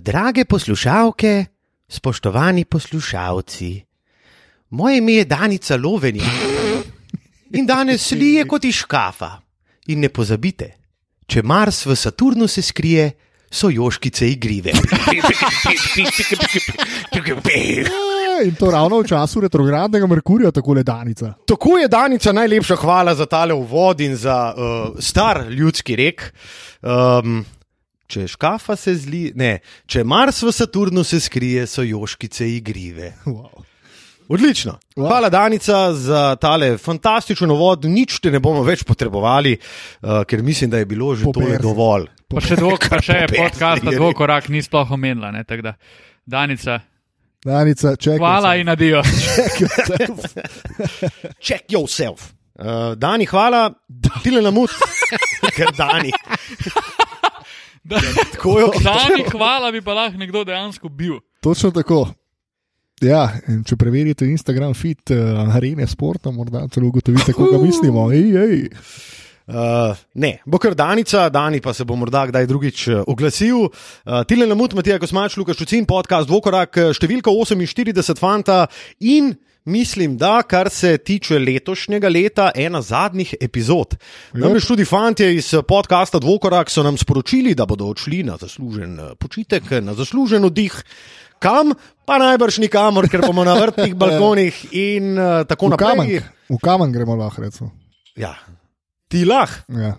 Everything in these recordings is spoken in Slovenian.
Drage poslušalke, spoštovani poslušalci, moje ime je Danica Lovenja in danes lije kot iz škafa. In ne pozabite, če Mars v Saturnu se skrije, so joškice igrive. In to ravno v času retrogradnega Merkurja, tako le Danica. Tako je Danica, najlepša hvala za tale uvod in za uh, star ljudski rek. Um, če škafa se zli, ne, če Mars v Saturnu se skrije, so joškice igrive. Wow. Odlično. Wow. Hvala, Danica, za tale fantastičen uvod. Nič te ne bomo več potrebovali, uh, ker mislim, da je bilo že to Poper. dovolj. Pa še, dvo, pa še Popet, podcast, je dvokorak ni sploh omenila. Ne, da, Danica, Danica, čekaj. hvala in adijo. Check yourself. Uh, Dani, hvala, tile na mut, ker Dani. Tako je Dani, hvala bi pa lahko nekdo dejansko bil. Točno tako. Ja, če preverite Instagram feed uh, Arene Sporta, morda celo ugotovite, koga mislimo. Ej, ej. Uh, ne, bo kar Danica, Dani pa se bo morda kdaj drugič uh, oglasil. Uh, Tile na mut, Matija Kosmač, Lukaš Čucin, podcast Dvokorak, številka 48 fanta in. Mislim, da kar se tiče letošnjega leta, ena zadnjih epizod. Namreč tudi fanti iz podcasta Dvokorak so nam sporočili, da bodo odšli na zaslužen eh, počitek, na zaslužen oddih. Kam? Pa najbrž nikamor, ker bomo na vrtnih balkonih in uh, tako V kamen, naprej. v kamen gremo lahko, recimo. Ja, ti lah. Ja.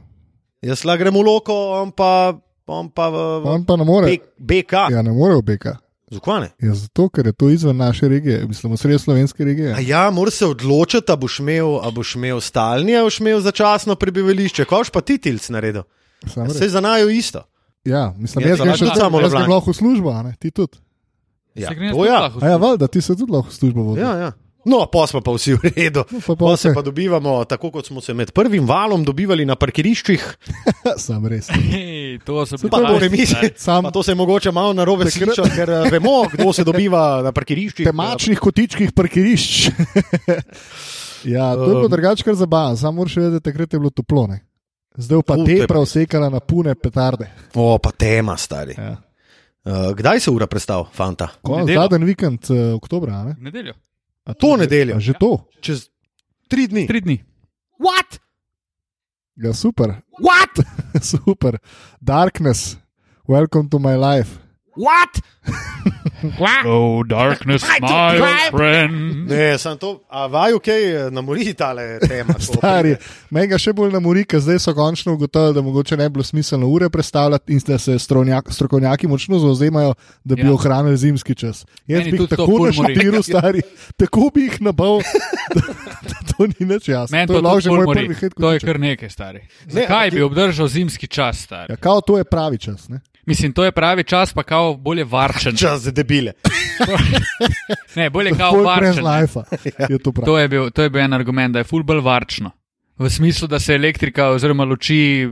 Jaz la grem v loko, on pa, on pa v, v On pa ne more. B, BK. Ja. Ja, ne more v BK. Zakaj ne? Ja, zato, ker je to izven naše regije, mislim, sredi slovenske regije. A ja, moraš se odločiti, ali boš imel, a boš imel stalni, ali boš imel začasno prebivališče. Koš pa ti tilc naredil? Sam Se res. za najo isto. Ja, mislim, Je jaz to grem še lahko samo lahko v službo, a ne? ti tudi. Ja, to ja. A ja, valjda, ti se tudi lahko v službo vodiš. ja, ja. No, pa smo pa vsi v redu. No, pa, pa, Pa se pa dobivamo, tako kot smo se med prvim valom dobivali na parkiriščih, Sam res. Hej, to so pa to mislim. Sam- Pa to se je mogoče malo narobe Takrat- slišati, ker eh, vemo, kdo se dobiva na parkiriščih. Temačnih kotičkih parkirišč. ja, to je bilo Um. drugače kar zabavno, samo moraš vedeti, da takrat je bilo toplo. Ne? Zdaj pa U, te prav sekala na pune petarde. O, pa tema, stari. Ja. Uh, kdaj se ura predstav, fanta? Ko, zadnji vikend uh, oktobra. a Ne? Nedeljo. A To nedeljo. a Že to. Čez tri dni. Tri dni. What? Ja, super. What? super. Darkness, welcome to my life. What? Oh, darkness, my friend. Ne, sem to, a vaju kaj namori tale tema. Stari, pride? meni ga še bolj namori, ker zdaj so končno ugotovili, da mogoče ne bi bilo smiselno ure predstavljati in da se stronjak, strokovnjaki močno zauzemajo, da bi Ja. ohranili zimski čas. Jaz Meni bi jih tako naštiril, stari, tako bi jih nabal, da, da to ni več jasno. Meni to to, je lahko moj prvi hit. To je kar nekaj, stari. Ne, Zakaj ampak bi obdržal zimski čas, stari? Ja, kao to je pravi čas. Ne? Mislim, to je pravi čas, pa kao bolje varčen. Čas za debile. Ne, bolje kao Full brez varčen. life. Je to. To je, bil, to je bil en argument, da je ful bolj varčno. V smislu, da se elektrika oziroma luči,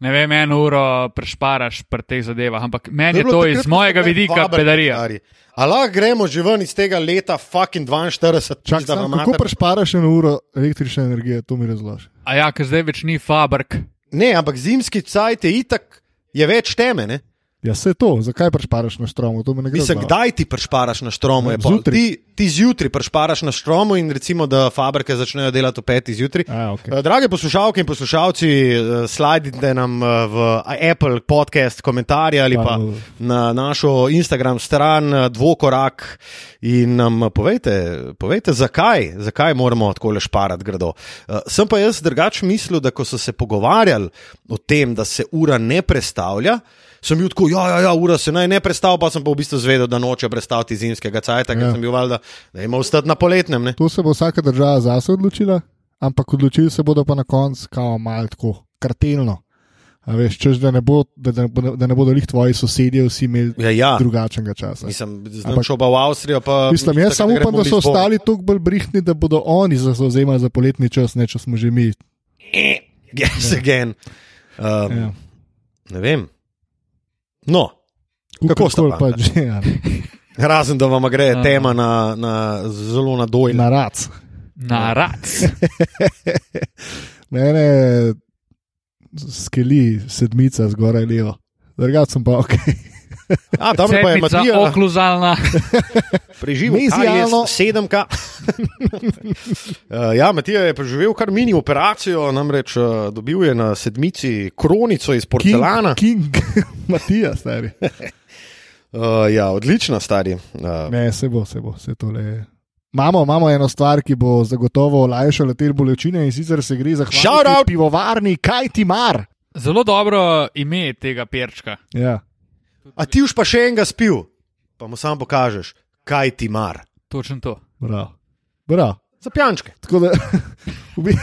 ne vem, eno uro prešparaš pri teh zadevah, ampak meni je to iz mojega vidika pedarija. stari. A lahko gremo že ven iz tega leta, fucking 42, Čak, pizda sam, vam kako prešparaš eno uro električne energije, to mi razloži. A ja, ker zdaj več ni fabrik. Ne, ampak zimski cajt je itak, je več teme. Ne? Ja, se to, zakaj prešparaš na štromu? Ne. Mislim, zbaviti. kdaj ti prešparaš na štromu? pol. Zjutraj. Ti, ti zjutraj prešparaš na štromu in recimo, da fabrike začnejo delati v petih zjutraj. A, okay. Eh, Drage poslušalke in poslušalci, eh, slajdite nam eh, v Apple podcast komentarje ali pa na našo Instagram stran Dvokorak in nam povejte, povejte zakaj, zakaj moramo tako le šparati grdo. Sem pa jaz drugače mislil, da ko so se pogovarjali o tem, da se ura ne prestavlja. Sem bil tako, ja, ja, ja, ura se naj ne predstavlja, pa sem pa v bistvu zvedel, da noče predstaviti zimskega cajta, ker Ja. sem bil valjda, da ima ostati na poletnem. Ne? To se bo vsaka država zase odločila, ampak odločili se bodo pa na koncu, kao malo tako, kartelno. A veš, češ, da, ne bo, da, da, da ne bodo jih tvoji sosedje vsi imeli Ja, ja. drugačnega časa. Mislim, Ampak- šel pa v Avstrijo. Pa Mislim, jaz samo upam, da so ostali tako bolj brihtni, da bodo oni zauzemali za poletni čas, ne če smo že mi. Yes, again. Um, Ja. Ne vem. No, Kako Kakorkoli pa? pač že, ja, ne. razen da vam gre tema na, na zelo na dojle. na rac. Na rac. Mene skeli sedmica zgoraj levo. Drugač sem pa ok. A, tam pa je Matija okluzalna. preživel. KS 7K. Uh, ja, Matija je preživel kar mini operacijo, namreč uh, dobil je na sedmici kronico iz porcelana. King, King Matija, stari. Uh, ja, odlična stari. Uh, Ne, se bo, se bo, se tole je. Imamo, imamo eno stvar, ki bo zagotovo olajšala te bolečine in sicer se gre za Shout out! pivovarni, kaj ti mar. Zelo dobro ime tega perčka. Ja. A ti už pa še enega spil, pa mu sam pokažeš, kaj ti mar. Točno to. Prav. Prav. Za pijančke. Tako da, v bi-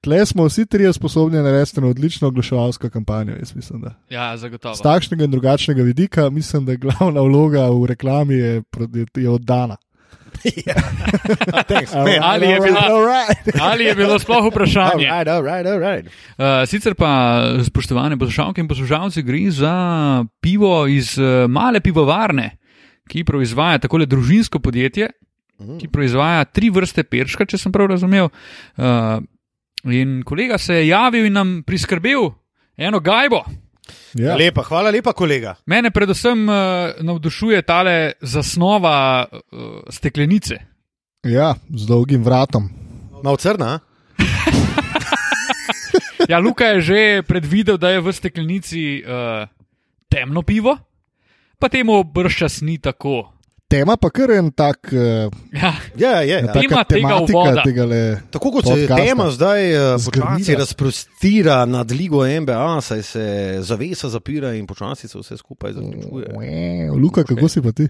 tle smo vsi trije sposobni narediti eno odlično oglaševalsko kampanjo. Jaz mislim, da. Ja, zagotovo. Z takšnega in drugačnega vidika mislim, da glavna vloga v reklami je, je oddana. Thanks, man. Ali je bila-. Ali je bilo sploh vprašanje? Alright, alright, alright. Uh, sicer pa, spoštovane poslušalke in poslušalci, gre za pivo iz uh, male pivovarne, ki proizvaja takole družinsko podjetje, ki proizvaja tri vrste perška, če sem prav razumel. Uh, in kolega se je javil in nam priskrbel eno gajbo. Ja. Lepa, hvala lepa, kolega. Mene predvsem uh, navdušuje tale zasnova uh, steklenice. ja, z dolgim vratom. Malo crna. Ja, Luka je že predvidel, da je v steklenici uh, temno pivo, pa temu brščas ni tako. Tema pa kar en tak, Ja, Ja, je. Ja. Tema taka tega tematika uvoda. tega le. Tako kot se Podcasta. tema zdaj Zgrnila. počasi razprostira nad ligo NBA, saj se zavesa zapira in počasi se vse skupaj zaključuje. Luka, kako si pa ti?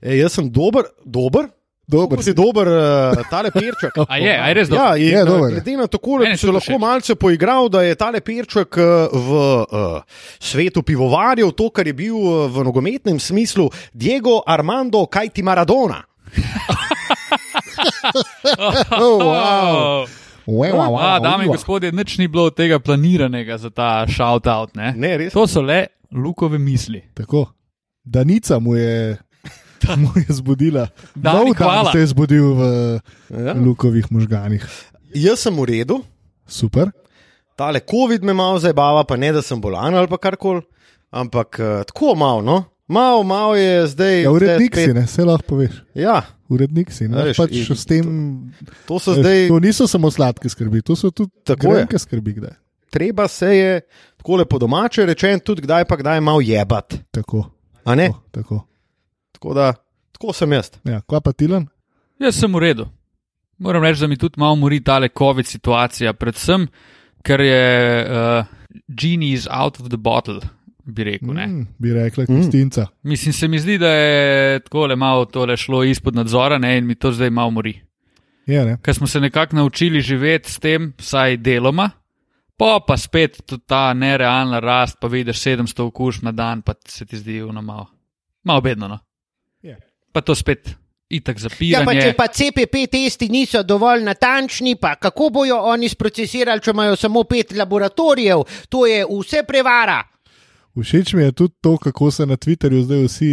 E, jaz sem dober, dober. Dober si dober, uh, tale perček. a je, a je res dobro. Ja, in, Je je dober. glede na to, da se lahko všeč. malce poigral, da je tale perček eh, v uh, svetu pivovarjev to, kar je bil eh, v nogometnem smislu Diego Armando Kajti Maradona. Oh, wow. Wow, wow, wow, A, dame in gospodje, nič ni bilo od tega planiranega za ta shout-out. Ne? Ne. To so le lukove misli. Tako. Danica mu je, mu je zbudila. Dani, Nov dan se je zbudil v Ja. Lukovih možganih. Jaz sem v redu, Super. tale COVID me malo zabava, pa ne da sem bolan ali pa karkoli, ampak uh, tako malo, no. Malo, malo je zdaj. Ja, urednik si, spet- ne, vse lahko poveš. Ja, Urednik si. Ne, A veš, pač in s tem, to so veš, zdaj. to niso samo sladke skrbi, to so tudi Tako je. grenke skrbi. Kdaj. Treba se je, tako lepo domače rečen, tudi kdaj pa kdaj malo jebat. Tako. A ne? Tako, tako. Tako da, tako sem jaz. Ja, kva pa Tilan? Jaz sem v redu. Moram reči, da mi tudi malo mori tale COVID situacija, predvsem, ker je uh, genie is out of the bottle, bi rekel. ne. Mm, bi rekla Kristinca. Mislim, se mi zdi, da je tako le malo tole šlo izpod nadzora ne, in mi to zdaj malo mori. Je, ne? Ker smo se nekako naučili živeti s tem, vsaj deloma, pa pa spet ta nerealna rast, pa vidiš 700 okužb na dan, pa se ti zdi ono malo, malo bedno. No. Pa to spet itak Ja, zapiranje. pa če pa CPP testi niso dovolj natančni, pa kako bojo oni sprocesirali, če imajo samo pet laboratorijev, to je vse prevara. Všeč mi je tudi to, kako se na Twitterju zdaj vsi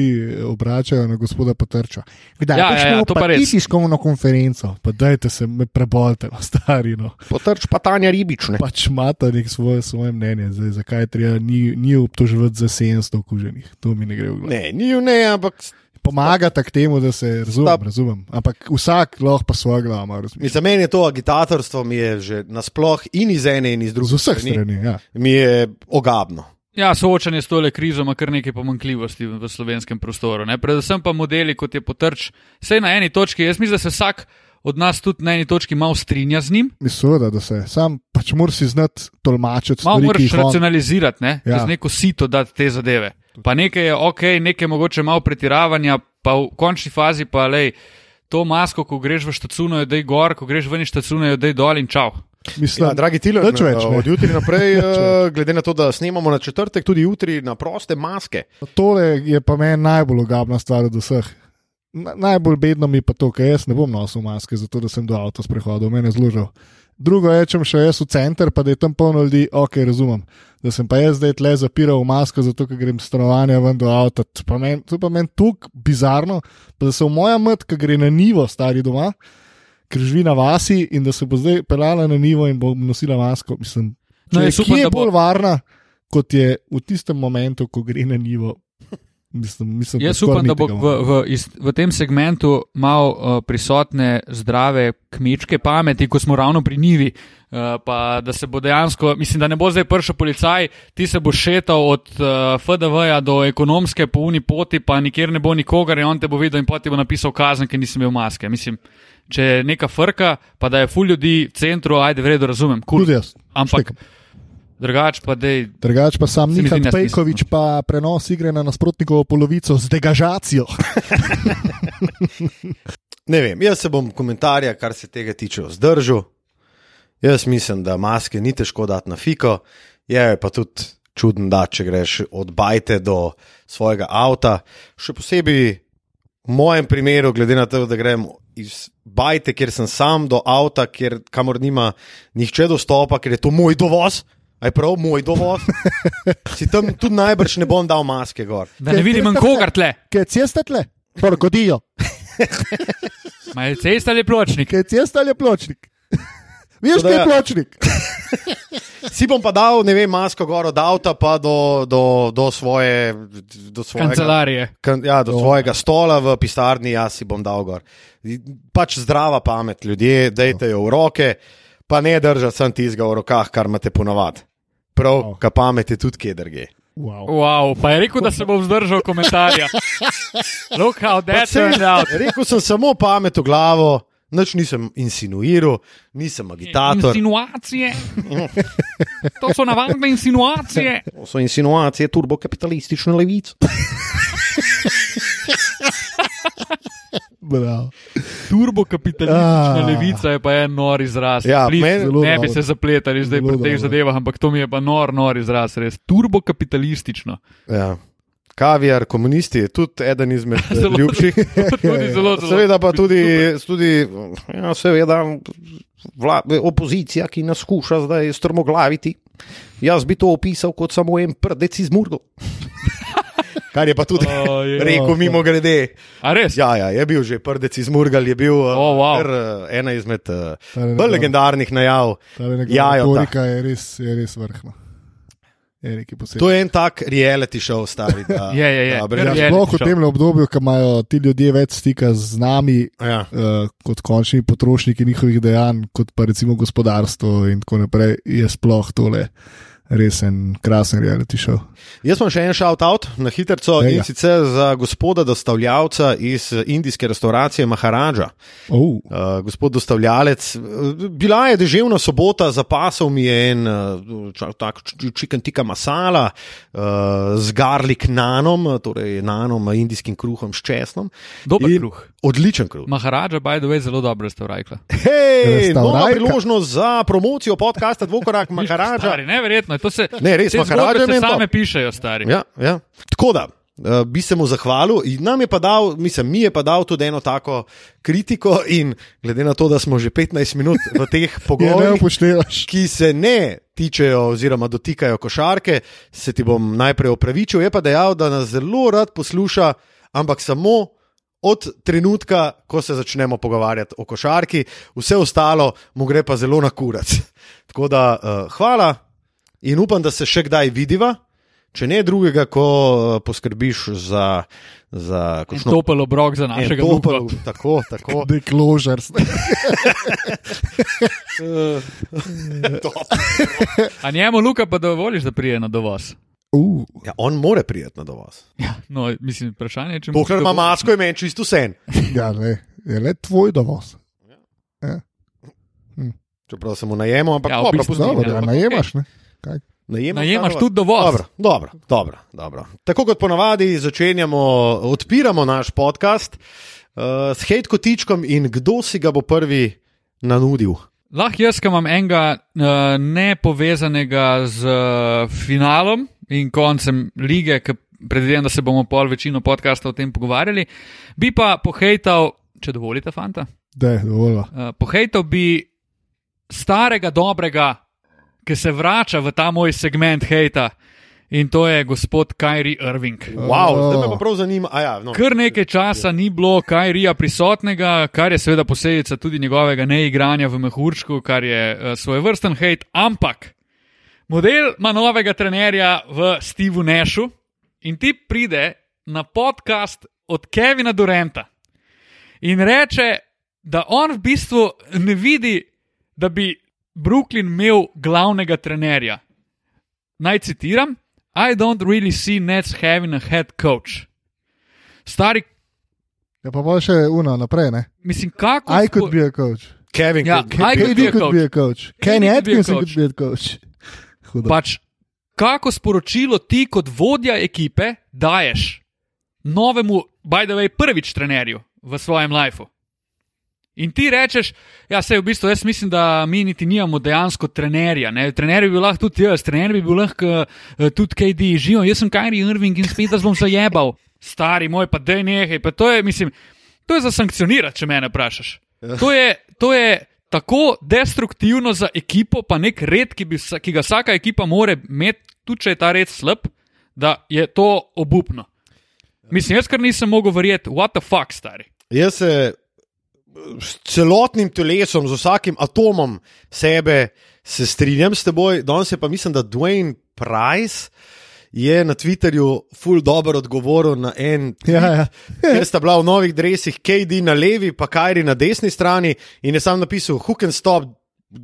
obračajo na gospoda Potrča. Kdaj Ja, ja, ja, pa res. tiskovno konferenco, pa dajte se me prebolite, no, stari. No. Potrč pa Tanja Ribič. Ne? Pač imata nek svoje, svoje mnenje, zdaj, zakaj treba ni, ni obtoževati za 700 okuženih. To mi ne gre v glavo. Ne, ni v ne, ampak Pomagata k temu, da se razumem, Stop. razumem. Ampak vsak lahko pa svojo glavo ima razmišljati. za meni je to agitatorstvo, mi je že nasploh in iz ene in iz druge Z vseh strani. Ja. Mi je ogabno. Ja, soočanje s tole krizo ima kar nekaj pomankljivosti v slovenskem prostoru. Ne? Predvsem pa modeli, kot je potrč, vse na eni točki. Jaz mislim, da se vsak od nas tudi na eni točki malo strinja z njim. Mislim, da, da se sam pač moraš znati tolmačiti Malo stvari, ki moraš racionalizirati, ne? Ja. z neko sito dati te zadeve. Pa nekaj je ok, nekaj mogoče malo pretiravanja, pa v končni fazi pa lej. To masko, ko greš v štacuno, je dej gor, ko greš ven iz štacuno, je dej dol in čau. Mislim, Ja, dragi nič več, ne. od jutri naprej, eh, glede na to, da snemamo na četrtek, tudi jutri na proste maske. Tole je pa meni najbolj ogabna stvar od vseh. Na, najbolj bedno mi je pa to, ker jaz ne bom nosil maske, zato da sem do avta sprehodil, meni je zložil. Drugo je, če še jaz v center, pa da je tam polno ljudi, ok, razumem. Da sem pa jaz zdaj tle zapiral v masko, zato ker grem s stanovanja ven do avta. To pa meni tukaj bizarno, pa da se v moja mat, ki gre na nivo, stari doma, ker živi na vasi in da se bo zdaj pelala na nivo in bo nosila masko. Mislim, No, jaz je upam, kje da bo- bolj varna, kot je v tistem momentu, ko gre na nivo, Mislim, mislim, Jaz upam, da bo v, v, iz, v tem segmentu malo uh, prisotne zdrave kmečke pameti, ko smo ravno pri Nivi. Uh, pa da se bo dejansko, mislim, da ne bo zdaj prišel policaj, ti se boš šetal od uh, FDV-ja do ekonomske po uni poti, pa nikjer ne bo nikogar in on te bo videl in poti bo napisal kazen, ker nisem imel maske. Mislim, če je neka frka, pa da je ful ljudi v centru, ajde, v redu, razumem. Cool. Tudi jaz. Ampak štekam. Drugač pa dej. Drugač pa sam Nikan. Pejkovič pa prenos igre na nasprotnikovo polovico z degažacijo. Ne vem, jaz se bom komentarja, kar se tega tiče, vzdržal. Jaz mislim, da maske ni težko dati na fiko, je pa tudi čuden, da če greš od bajte do svojega avta. Še posebej v mojem primeru, glede na to, da grem iz bajte, kjer sem sam, do avta, kjer, kamor nima nihče dostopa, ker je to moj dovoz. Aj prav, moj dovoz. Si tam tudi najbrž ne bom dal maske gor. Da ne vidim nikogar tle. Kaj ceste tle? Porgodijo. Ma je cesta ali pločnik? Kaj ceste ali je pločnik? Veš, kaj je ja. pločnik? Si bom pa dal, ne vem, masko gor od avta, pa do, do, do svoje. Do svojega, Kancelarije. Kan, ja, do svojega stola v pisarni, jaz si bom dal gor. Pač zdrava pamet, ljudje, dajte jo v roke, pa ne držati sem tizga v rokah, kar imate ponovadi. Prav, Wow. ka pamet je tudi kje drge. Wow. Wow, pa je rekel, da se bo vzdržal komentarja. Look how that turned out. Rekel sem samo pamet v glavo, nič nisem insinuiral, nisem agitator. Insinuacije. To so navadne insinuacije. To so insinuacije turbokapitalistične levice. Bravo. Turbokapitalistična Ah. levica je pa en nor izraz. Ja, Please, Zelo ne bi se zapletali zdaj pri teh zadevah, ampak to mi je pa nor, nor izraz, res. Turbokapitalistično. Ja. Kaviar, komunisti je tudi eden izmed eh, Zelo- ljubših. Tudi zelo, zelo. Seveda pa tudi, tudi ja, seveda, vla, opozicija, ki nas skuša zdaj strmoglaviti. Jaz bi to opisal kot samo en prdec iz Murgla. Kar je pa tudi O, je. rekel mimo grede. A res? Ja, ja, je bil že prdec iz Murgal, je bil eh, O, wow. eh, ena izmed uh, bolj legendarnih najav. Ja, ja, retorika je res, je res vrhna. Erik je posebej. To je en tak reality show, stari. Da, Je, je, je. da Ja, Ja, sploh v tem obdobju, ko imajo ti ljudje več stika z nami, ja. uh, kot končni potrošniki njihovih dejanj, kot pa recimo gospodarstvo in tako naprej, je sploh tole res en krasen reality show. Jaz imam še en shout-out na hitro in sicer za gospoda dostavljavca iz eh, indijske restauracije Maharaja. Oh, Uh, gospod dostavljalec, eh, bila je deževna sobota, zapasal mi je en tak chicken tikka masala uh, z garlic nanom, torej nanom, eh, indijskim kruhom s česnom. Dober In- kruh. Odličen kruh. Maharaja, by the way, zelo dobro restaurajka. Hej, nova priložnost za promocijo podcasta Dvokorak Maharaja. Neverjetno. To se, Ne, res, zgodbe je same pišejo, stari. Ja, ja. Tako da. Uh, bi se mu zahvalil, in nam je pa dal, mislim, mi je pa dal tudi eno tako kritiko, in glede na to, da smo že 15 minut v teh pogovorih, ki se ne tičejo oziroma dotikajo košarke, se ti bom najprej opravičil. Je pa dejal, da nas zelo rad posluša, ampak samo od trenutka, ko se začnemo pogovarjati o košarki, vse ostalo mu gre pa zelo na kurac. Tako da uh, hvala in upam, da se še kdaj vidiva. Če ne drugega, ko uh, poskrbiš za, za kakšno Topel obrok za našega topel, muka. tako, tako. Dekložers. A njemu Luka pa dovoliš, da prije na dovoz? Uh, Ja, on more prijeti na dovoz. Ja, no, mislim, vprašanje je, če mu Dokler ima masko, je meni čisto sen. ja, ne, je le tvoj dovoz. Čeprav sem mu najemal, ampak Ja, v bistvu Dobro, ja, da ampak najemaš. Ne? Najemaš, Najemaš ta tudi dovoz. Dobro, dobro, dobro, dobro. Tako kot ponavadi začenjamo, odpiramo naš podcast uh, s hate kotičkom in kdo si ga bo prvi nanudil. Lahko jaz, ki imam enega uh, nepovezanega z uh, finalom in koncem lige, ki predvidevam, da se bomo pol večino podcasta o tem pogovarjali, bi pa pohejtal, če dovolite, fanta, Da, dovolj. uh, pohejtal bi starega dobrega, ki se vrača v ta moj segment hejta in to je gospod Kyrie Irving. Wow, Oh. zdaj me pa prav zanima. a Ja, no. Kar nekaj časa ni bilo Kajrija prisotnega, kar je seveda posledica tudi njegovega neigranja v mehurčku, kar je uh, svoj vrsten hejt, ampak model ima novega trenerja v Stevu Nešu In ti pride na podcast od Kevina Durenta in reče, da on v bistvu ne vidi, da bi Brooklyn imel glavnega trenerja. Naj citiram: I don't really see Nets having a head coach. Stari, Ja, pa bo še uno naprej, ne? mislim, kako. I could be a coach. Kevin, Ja, could- I could be a could coach. be a coach. Kenny Atkinson coach. could be a coach. Hudo. Pač, kako sporočilo ti kot vodja ekipe daješ novemu, by the way, prvič trenerju v svojem lifeu? In ti rečeš, ja, se v bistvu jaz mislim, da mi niti nimamo dejansko trenerja. Ne? Trener bi bil lahko tudi jaz, trener bi bil lahko uh, tudi KD, živo, jaz sem Kajri Irving in spet vas bom zajebal. Stari moj, pa dej nehaj. Pa to je, mislim, to je za sankcionirati, če me vprašaš. To je, to je tako destruktivno za ekipo, pa nek red, ki, bi, ki ga vsaka ekipa more imeti, tudi če je ta red slab, da je to obupno. Mislim, jaz kar nisem mogel verjeti, what the fuck, stari. Jaz se s celotnim telesom, z vsakim atomom sebe se strinjam s teboj. Danes je pa mislim, da Dwayne Price je na Twitterju full dobro odgovoril na en. Ja, ja. Ker sta bila v novih dresih KD na levi, pa Kajri na desni strani in je sam napisal, who can stop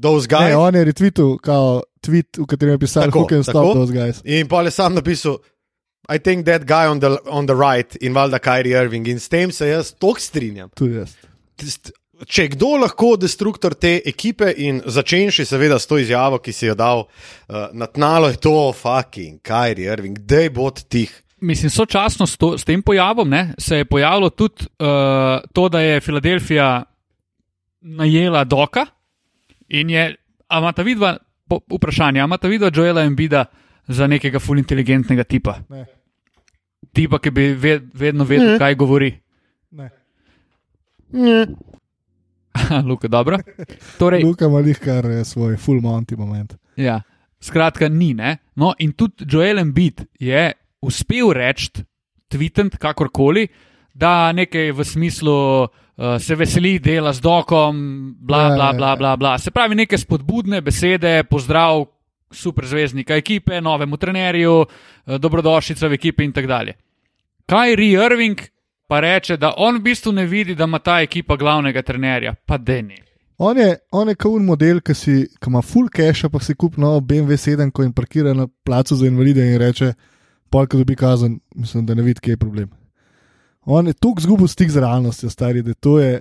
those Ne, guys. on je retweetal kao tweet, v katerem je pisal, Tako, who can tako. stop those guys. In pa je sam napisal, I think that guy on the, on the right in valjda Kajri Irving. In s tem se jaz toliko strinjam. Tudi jaz. Tist- Če je kdo lahko destruktor te ekipe in začenši seveda s to izjavo, ki si jo dal uh, na tnalo, je to fucking Kajri Irving, dej bod tih. Mislim, sočasno s, to, s tem pojavom ne, se je pojavilo tudi uh, to, da je Filadelfija najela Doka in je, a imata vidva, po, vprašanje, a imata vidva Joela Embida za nekega ful inteligentnega tipa. Ne. Tipa, ki bi ved, vedno vedel, Ne. kaj govori. Ne. Luka, dobro. Torej, Luka ima jih kar eh, svoj full monty moment. Ja, skratka, ni. Ne? No, in tudi Joel Embiid je uspel reči, tweetant, kakorkoli, da nekaj v smislu uh, se veseli dela z dokom, bla, Ja, bla, ja, bla, ja. bla, bla. Se pravi, neke spodbudne besede, pozdrav superzvezdnika ekipe, novemu trenerju, eh, dobrodošlica v ekipi in tako dalje. Kyrie Irving pa reče, da on v bistvu ne vidi, da ima ta ekipa glavnega trenerja, pa deni. On je, on je kaun model, ki, si, ki ima full cache, pa si kupi novo BMW 7, ko in parkira na placu za invalide in reče, polk dobi kazen, mislim, da ne vidi, kje je problem. On je tako zgubil stik z realnostjo, stari, da to je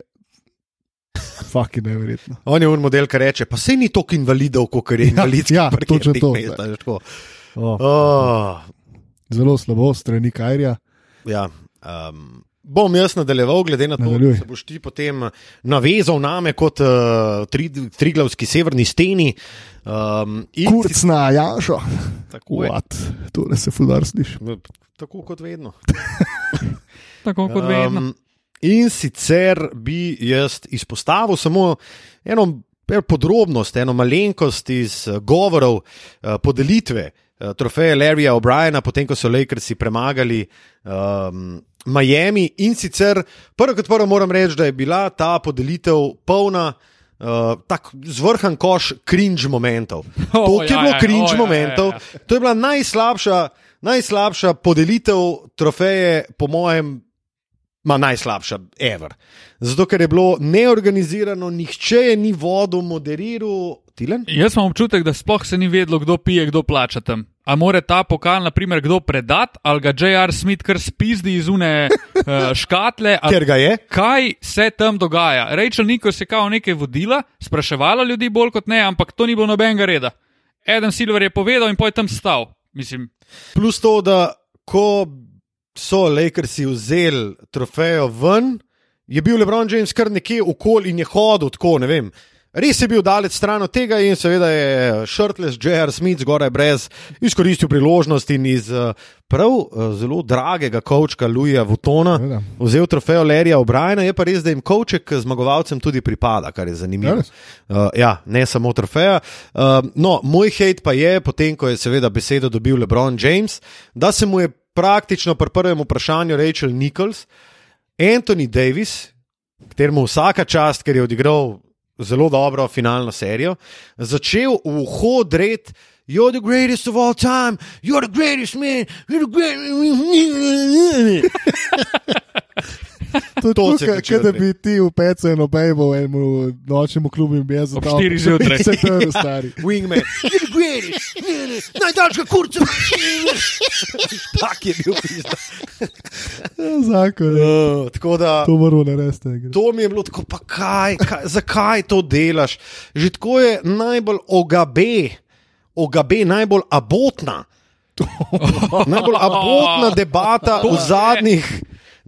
fucking neverjetno. On je un model, ki reče, pa se ni toliko invalidov, kot je Ja, invalidskih ja, parkirnih točno to, mest, a veš, tako. Oh, Oh, zelo slabo, strani Kajrija. ja, um, bom jaz nadaljeval, glede na to, Nadaljuj. da se boš ti potem navezal name kot uh, tri, triglavski severni steni. Um, in Kurc si- na Janšo. Tako je. What? To ne se fudar sliši. Tako kot vedno. Tako kot vedno. Um, in sicer bi jaz izpostavil samo eno eno podrobnost, eno malenkost iz eh, govorov uh, podelitve uh, trofeja Larryja O'Briena, potem ko so Lakersi premagali um, Miami. In sicer prvo kot prvo moram reči, da je bila ta podelitev polna. Uh, tako zvrhan koš cringe momentov. To O, je ja, bilo cringe o, ja, ja, momentov. ja. To je bila najslabša, najslabša podelitev trofeje, po mojem, ma najslabša, ever. Zato, ker je bilo neorganizirano, nihče je ni vodo moderiral. Tilen? Jaz imam občutek, da sploh se ni vedelo, kdo pije, kdo plača tam. A more ta pokal, na primer, kdo predati, ali ga J.R. Smith kar spizdi iz une uh, škatle. Ker ga je. Kaj se tam dogaja? Rachel Nikos je kao nekaj vodila, spraševala ljudi bolj kot ne, ampak to ni bilo nobenega reda. Eden Silver je povedal in poj tam stal. Mislim, Plus to, da ko so Lakersi vzeli trofejo ven, je bil LeBron James kar nekje okoli in je hodil tako, ne vem. Res je bil daleč stran od tega in seveda je Shirtless J.R. Smith zgoraj brez izkoristil priložnost in iz eh, prav eh, zelo dragega kočka Louisa Vutona vzel trofejo Larryja O'Briena. Je pa res, da jim koček zmagovalcem tudi pripada, kar je zanimivo. Uh, ja, ne samo trofeja. Uh, no, moj hate pa je, potem ko je seveda besedo dobil LeBron James, da se mu je praktično pri prvem vprašanju Rachel Nichols, Anthony Davis, kateremu vsaka čast, ker je odigral zelo dobro finalno serijo, začel v hod red You're the greatest of all time, you're the greatest man, you're the greatest. To je To ke da bi ti v pecu eno bejbo enemu nočnemu klubu in bi jaz Ob zadal. štirih zjutraj. Se to je stari. Wingman, greatest, najdaljša kurca. tak je bil pizda. Zakon. je. Uh, tako da. To moramo narediti. To mi je bilo tako, pa kaj, kaj, zakaj to delaš? Že tako je najbolj ogabe, ogabe najbolj abotna. najbolj abotna debata v zadnjih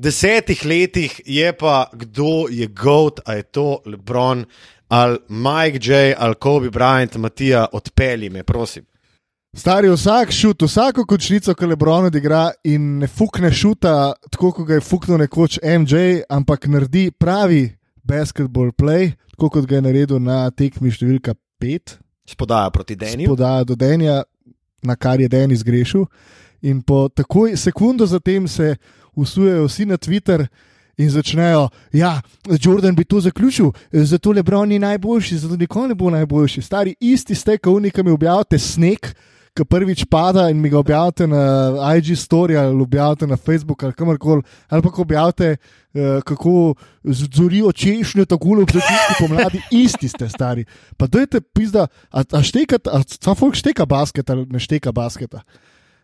desetih letih je pa, kdo je GOAT, a je to Lebron ali Mike J. ali Kobe Bryant, Matija, odpelji me, prosim. Stari vsak šut, vsako končnico, ki Lebron odigra in ne fukne šuta, tako kot ga je fuknil nekoč MJ, ampak naredi pravi basketball play, tako kot ga je naredil na tekmi številka 5, Spodaja proti Denju. podaja do Denja, na kar je Denis grešil. In po takoj sekundo zatem se usujejo vsi na Twitter. In začnejo, ja, Jordan bi to zaključil, zato Lebron ni najboljši, zato nikoli ne bo najboljši. Stari, isti ste, kot unika mi objavite sneg, ki prvič pada in mi ga objavite na IG story ali objavite na Facebook ali kamorkoli, ali pa objavite, uh, kako zorijo češnjo tako v začetku pomladi, isti ste stari. Pa dojte pizda, a, a štekate, a ta folk šteka basket ali ne šteka basketa.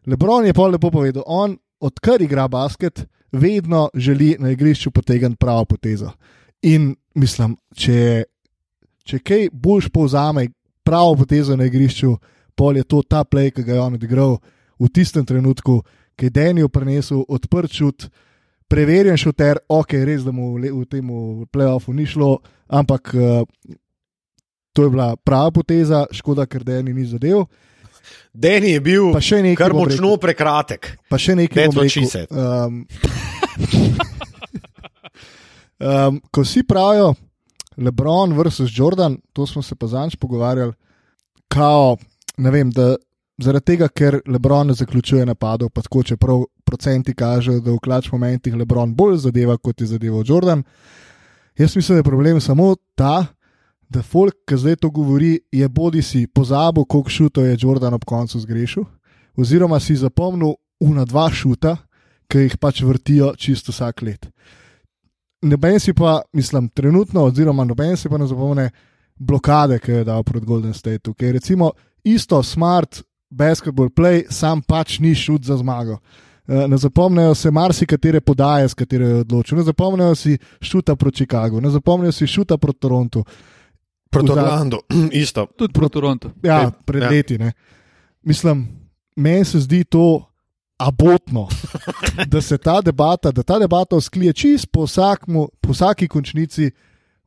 Lebron je pa lepo povedal, on odkar igra basket, vedno želi na igrišču potegniti pravo potezo. In mislim, če, če kaj boljš povzame pravo potezo na igrišču, pol je to ta play, ki ga je on odigral v tistem trenutku, ki je Daniel prenesel odprt čut, preverjen šuter, ok, res da mu v, tem playoffu ni šlo, ampak uh, to je bila prava poteza, škoda, ker Daniel ni zadev. Deni je bil kar močno prekratek. Pa še nekaj bom rekel. Um, um, ko vsi pravijo, Lebron versus Jordan, to smo se pa zanj pogovarjali, kao, ne vem, da zaradi tega, ker Lebron ne zaključuje napadov, pa tako čeprav procenti kažejo, da v klač momentih Lebron bolj zadeva, kot je zadeval Jordan. Jaz mislim, da je problem samo ta, da folk, ki zdaj to govori, je bodi si pozabil, koliko šutov je Jordan ob koncu zgrešil, oziroma si zapomnil una dva šuta, ki jih pač vrtijo čisto vsak let. Noben si pa, mislim, trenutno, oziroma noben si pa ne zapomne blokade, ki jo je dal proti Golden Stateu, ker je recimo isto smart basketball play, sam pač ni šut za zmago. Eh, Ne zapomnijo se marsikatere podaje, s katero je odločil, ne zapomnijo si šuta proti Chicagu, ne zapomnijo si šuta proti Torontu. Proti Orlandu, isto. Tudi proti Torontu. Ja, pred ja. ja. leti. Ne. Mislim, meni se zdi to abotno, da se ta debata, da ta debata vzklije čist po, vsakmu, po vsaki končnici,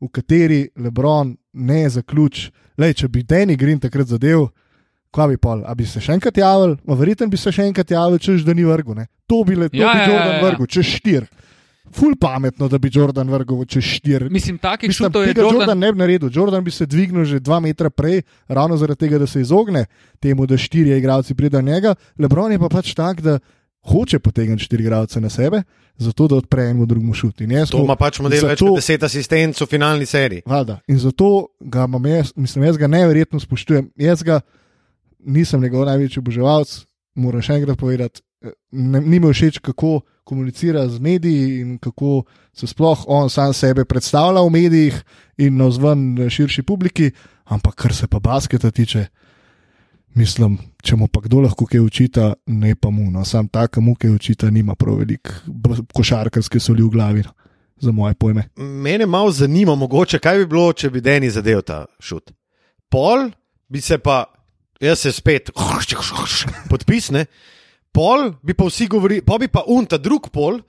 v kateri Lebron ne zaključ. Lej, če bi Danny Green takrat zadev, kva bi pol, a bi se še enkrat javil, verjetno bi se še enkrat javil, češ da ni vrgu. Ne. To bi le, to Ja, bi ja, ja, Jordan ja. vrgu, češ štir. Ful pametno, da bi Jordan vrgel čez štir. Mislim, takih šutov je Jordan... Jordan. Ne bi naredil. Jordan bi se dvignil že dva metra prej, ravno zaradi tega, da se izogne temu, da štirje igralci pridejo njega. Lebron je pa pač tak, da hoče potegniti štiri igralce na sebe, zato da odpre enemu drugemu šut. In jaz To ima pač model več zato- kot deset asistentov v finalni seriji. Valjda. In zato ga imam jaz, mislim, jaz ga neverjetno spoštujem. Jaz ga nisem njegov največji oboževalc, moram še enkrat povedati. Ni mi všeč, kako komunicira z mediji in kako se sploh on sam sebe predstavlja v medijih in na vzven širši publiki, ampak kar se pa basketa tiče, mislim, če mu pa kdo lahko kaj učita, ne pa mu. No, sam ta, ki mu kaj učita, nima prav veliko košarkarske soli v glavi, no, za moje pojme. Mene malo zanima, mogoče, kaj bi bilo, če bi Deni zadev ta šut. Pol bi se pa, jaz se spet, podpisne, pol bi pa vsi govorili, pa bi pa un ta drug pol.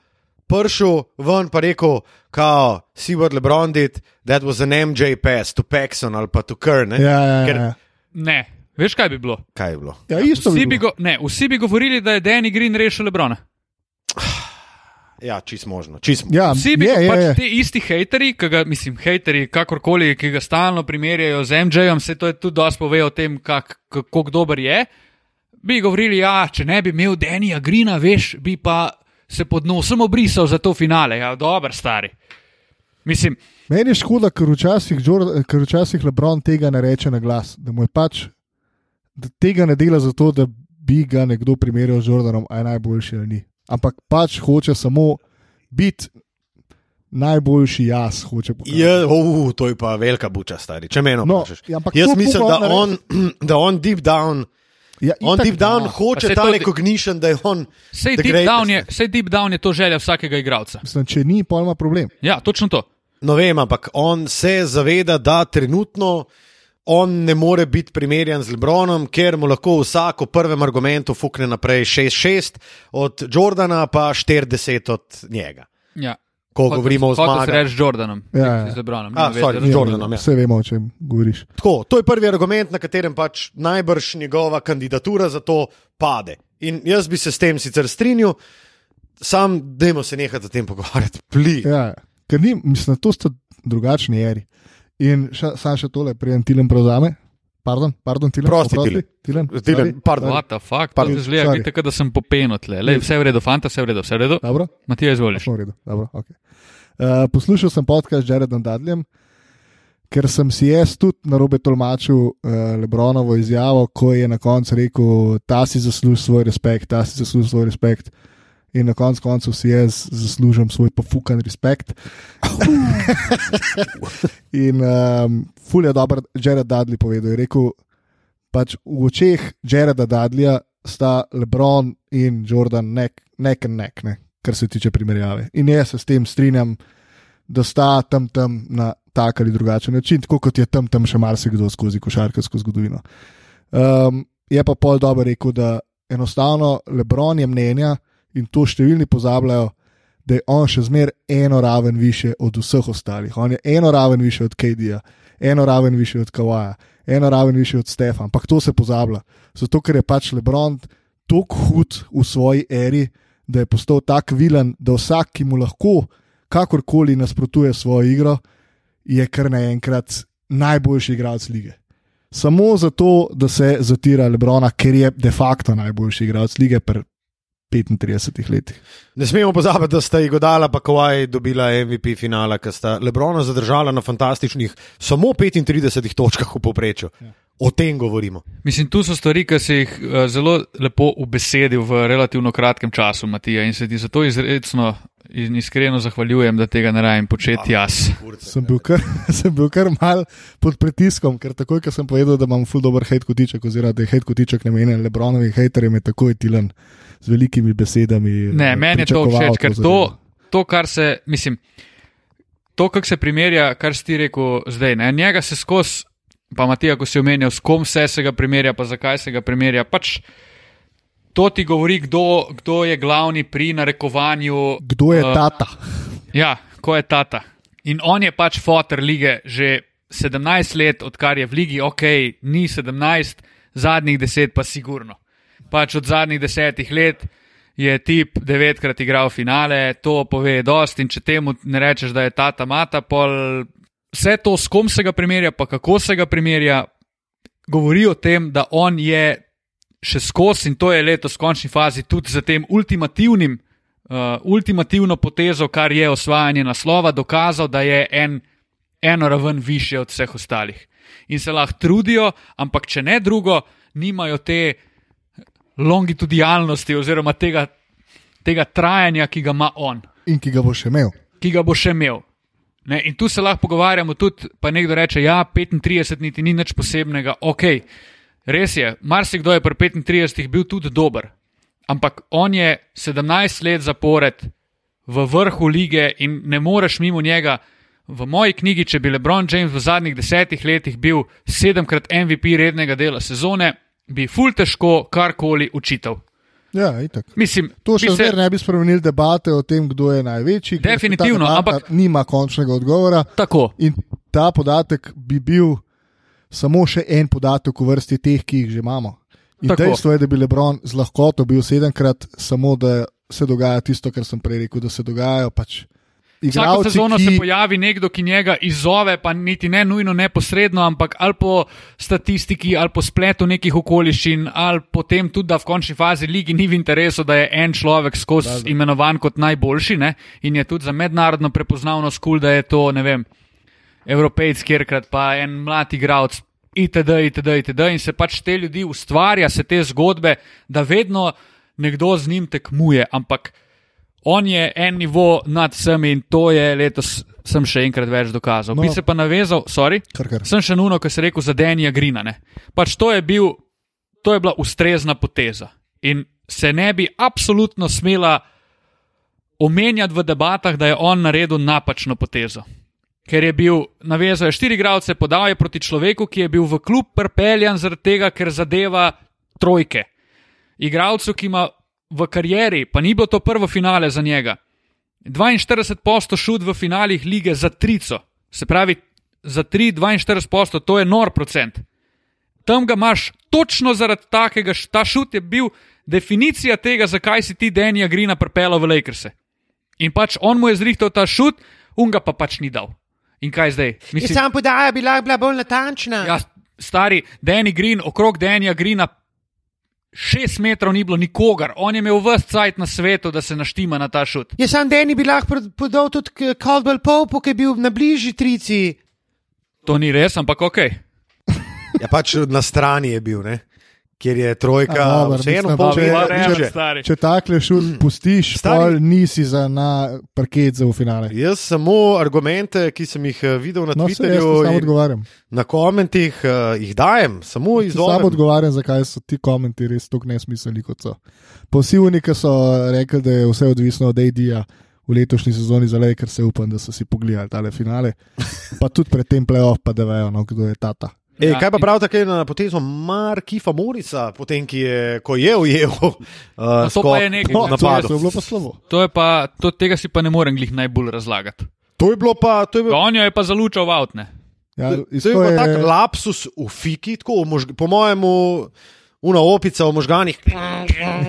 Pršel ven pa rekel, kao, see what LeBron did, that was an MJ pass to Paxson ali pa to Kern. Ja, ja, ja, Ker- ja. Ne, veš kaj bi bilo? Kaj je bilo? ja isto Vsi bi bi, bilo. go, ne, vsi bi govorili, da je Danny Green rešil Lebrona. Ja, čist možno. Čist možno. Ja, Vsi bi je, je, je, pač je. ti isti hejteri, ki ga, mislim, hejteri, kakorkoli, ki ga stalno primerjajo z MJ-jem, se to je tudi dosti pove o tem, kak, kako dober je. Bi govorili, ja, če ne bi imel Denija Grina, veš, bi pa se pod nosom obrisal za to finale. Ja, dober, stari. Mislim, Meni je škoda, ker včasih, Jordan, ker včasih Lebron tega ne reče na glas, da mu je pač, da tega ne dela zato, da bi ga nekdo primerjal z Jordanom, a je najboljši ali ni. Ampak pač hoče samo biti najboljši jaz, hoče pokazati. Je, uh, to je pa velika buča, stari. Če meni No, ja, Jaz mislim, da on, da on deep down, Ja, on deep down da. Hoče ta to- recognition, da je on. Sej deep, down je, sej deep down je to želja vsakega igralca. Mislim, če ni, pa ima problem. Ja, točno to. No, vem, ampak on se zaveda, da trenutno on ne more biti primerjan z Lebronom, ker mu lahko vsak v prvem argumentu fukne naprej 6-6, od Jordana pa 40 od njega. Ja. Ko govorimo o Hotel se zmagah. reči z Jordanom, Ja, ja, ja. z Lebronom. A, nima veze, sorry, z Jordanom, ja. Vse vemo, o čem govoriš. Tako, to je prvi argument, na katerem pač najbrž njegova kandidatura za to pade. In jaz bi se s tem sicer strinjal, sam dajmo se nehati o tem pogovarjati. Pli. Ja, ker ni, mislim, to sta drugačni eri. In še, sam še tole, prijem Tilen prevzame. Pardon, pardon, Tilen. Prosti, oprosti, Tilen. Tilen. Tilen, sorry. pardon. What the fuck, Pardon, to zgleda, tako da sem popenil tle. Lej, vse je v redu, fanta, vse je v redu, vse je v redu. Dobro, Matija, izvoliš. v redu. Dobro, okay. uh, poslušal sem podcast z Jaredom Dudljem, ker sem si jaz tudi na robe tolmačil uh, Lebronovo izjavo, ko je na koncu rekel, ta si zasluži svoj respekt, ta si zasluži svoj respekt. In na koncu koncev si jaz zaslužim svoj pofukan respekt. in um, ful je dober, Jared Dudley povedal. Je rekel, pač v očeh Jareda Dudleya sta Lebron in Jordan nek, nek in nek, ne, kar se tiče primerjave. In jaz se s tem strinjam, da sta tam tam na tak ali drugačen način, tako kot je tam tam še marsikdo skozi košarkarsko zgodovino. Um, je pa pol dobro rekel, da enostavno Lebron je mnenja in to številni pozabljajo. Da je on še zmeraj eno raven više od vseh ostalih. On je eno raven više od KD-ja, eno raven više od Kawaja, eno raven više od Stefa, ampak to se pozablja. Zato, ker je pač Lebron tako hud v svoji eri, da je postal tak vilen, da vsak, ki mu lahko kakorkoli nasprotuje svojo igro, je kar naenkrat najboljši igralec lige. Samo zato, da se zatira Lebrona, ker je de facto najboljši igralec lige pri 35 letih. Ne smemo pozabiti, da sta Igodala pa Kowaj dobila MVP finala, ker sta Lebrona zadržala na fantastičnih samo 35 točkah v povprečju. Ja. O tem govorimo. Mislim, tu so stvari, ki si jih uh, zelo lepo ubesedil v relativno kratkem času, Matija, in se ti zato izredno in iskreno zahvaljujem, da tega ne rajem početi jaz. Sem bil kar, sem bil kar mal pod pritiskom, ker takoj, ko sem povedal, da imam ful dobr hate kotiček, oziroma da je hate kotiček namenjen Lebronovim haterjem, je takoj tilen z velikimi besedami. Ne, eh, meni je to všeč, ker to, to, kar se, mislim, to, kar se primerja, kar si ti rekel zdaj, ne, njega se skozi, pa Matija, ko si omenjal, s kom vse se ga primerja, pa zakaj se ga primerja, pač to ti govori, kdo, kdo je glavni pri narekovanju. Kdo je eh, tata? Ja, ko je tata. In on je pač fotor lige že 17 let, odkar je v ligi, ok, ni 17, zadnjih 10 pa sigurno. Pač od zadnjih desetih let je tip devetkrat igral finale, to pove dost in če temu ne rečeš, da je tata mata, pol vse to, s kom se ga primerja, pa kako se ga primerja, govori o tem, da on je še skozi in to je letos v končni fazi tudi za tem ultimativnim uh, ultimativno potezo, kar je osvajanje naslova, dokazal, da je en, eno raven više od vseh ostalih. In se lahko trudijo, ampak če ne drugo, nimajo te longitudinalnosti oziroma tega, tega trajanja, ki ga ima on, In ki ga bo še imel. ki ga bo še imel. Ne, in tu se lahko pogovarjamo tudi, pa nekdo reče, ja, 35 niti ni nič posebnega. Ok, res je, marsikdo je pri 35 bil tudi dober, ampak on je 17 let zapored v vrhu lige in ne moreš mimo njega. V moji knjigi, če bi LeBron James v zadnjih desetih letih bil sedemkrat MVP rednega dela sezone, bi ful težko karkoli učitev. Ja, itak. Mislim, To še se- zmeraj ne bi spremenili debate o tem, kdo je največji. Definitivno, ampak- Nima končnega odgovora. Tako. In ta podatek bi bil samo še en podatek v vrsti teh, ki jih že imamo. In Tako. dejstvo je, da bi Lebron z lahkoto bil sedemkrat, samo da se dogaja tisto, kar sem prej rekel, da se dogajajo pač. Vsako sezono ki, se pojavi nekdo, ki njega izzove, pa niti ne nujno neposredno, ampak ali po statistiki, ali po spletu nekih okoliščin, ali potem tudi, da v končni fazi ligi ni v interesu, da je en človek skozi imenovan kot najboljši ne? in je tudi za mednarodno prepoznavnost kul, cool, da je to, ne vem, evropejc, kjerkrat pa en mlad igralec itd., itd., itd. in se pač te ljudi ustvarja, se te zgodbe, da vedno nekdo z njim tekmuje, ampak on je en nivo nad vsemi in to je letos. Sem še enkrat več dokazal. No. Bi se pa navezal, sorry, Kar, kar. sem še nuno, kar se rekel za Denija Grina. Ne. Pač to je, bil, to je bila ustrezna poteza in se ne bi absolutno smela omenjati v debatah, da je on naredil napačno potezo. Ker je bil navezal je štiri igralce, podal je proti človeku, ki je bil v klub prepeljan zaradi tega, ker zadeva trojke. Igralcu, ki ima v karieri, pa ni bilo to prvo finale za njega. 42% šut v finalih lige za trico, se pravi za 3, 42%, to je nor procent. Tam ga imaš točno zaradi takega, ta šut je bil definicija tega, zakaj si ti Denija Grina pripeljal v Lakerse. In pač on mu je zrihtal ta šut, un ga pa pač ni dal. In kaj zdaj? In sam podaja bi bila bolj natančna. Ja, stari Danny Green, okrog Danija Greena, šest metrov ni bilo nikogar, on je imel vse cajt na svetu, da se naštima na ta šut. Jaz sam Deni bi lahko pod- podal tudi Caldwell Pope, ki je bil na bližji trici. To ni res, ampak ok. Ja, pač na strani je bil, ne? Kjer je trojka, vseeno mislim, pol če- takle šut pustiš, Stari- nisi za na parket za v finale. Jaz samo argumente, ki sem jih eh, videl na No, Twitterju na komentih, uh, jih dajem, samo Ti Sam izvajam. odgovarjam, zakaj so ti komentarji res tako nesmiselni kot so. Posivni, ki so rekli, da je vse odvisno od AD-ja v letošnji sezoni za Lakers, se upam, da so si pogledali tale finale. Pa tudi pred tem playoff, pa da vejo, no, kdo je tata. E, Ja, kaj pa in- prav tako na potezo Markifa Morisa, potem ki je, ko je ujel uh, to pa je nekaj, No, ne, to, je, to je bilo pa slabo. To je pa, to, tega si pa ne morem glih najbolj razlagati. To je bilo pa, to je bilo, On jo je pa zalučal v avtne. Ja, to je bilo tak lapsus v fiki, tako v možg, po mojemu, una opica v možganih.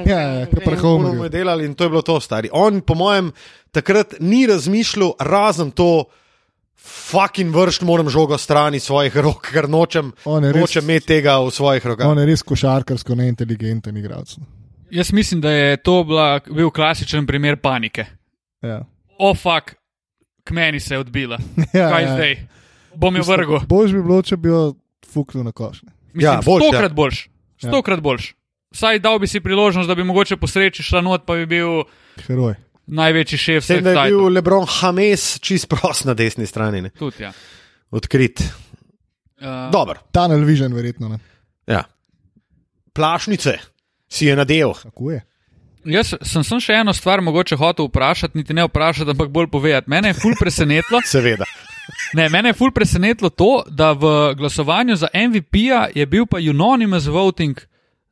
Ja, kar pri Ono Homerju. mu je delali in to je bilo to stari. On, po mojem, takrat ni razmišljal, razen to, fucking vršt moram žogo strani svojih rok, ker nočem, res- nočem imeti tega v svojih rokah. On je res košarkarsko neinteligenten igralec. Jaz mislim, da je to bila, bil klasičen primer panike. Ja. O, fuk, k meni se je odbila. Ja, Kaj ja. zdaj? Bom jo vrgel. Bož bi bilo, če bi jo fuknil na koš. ne. Mislim, Ja, boljš, stokrat boljš. Ja. Stokrat boljš. Vsaj dal bi si priložnost, da bi mogoče po sreči šla not, pa bi bil Heroj. Največji šef vseh da je bil cajtov. Lebron Hames čist prost na desni strani, ne? Tudi, ja. odkrit. Uh, Dober. Tunnel vision, verjetno. Ne. Ja. Plašnice si je nadel. Kako je? Jaz sem, sem še eno stvar mogoče hotel vprašati, niti ne vprašati, ampak bolj povedati. Mene je ful presenetilo, Seveda. ne, mene je ful presenetilo to, da v glasovanju za MVP-ja je bil pa unanimous voting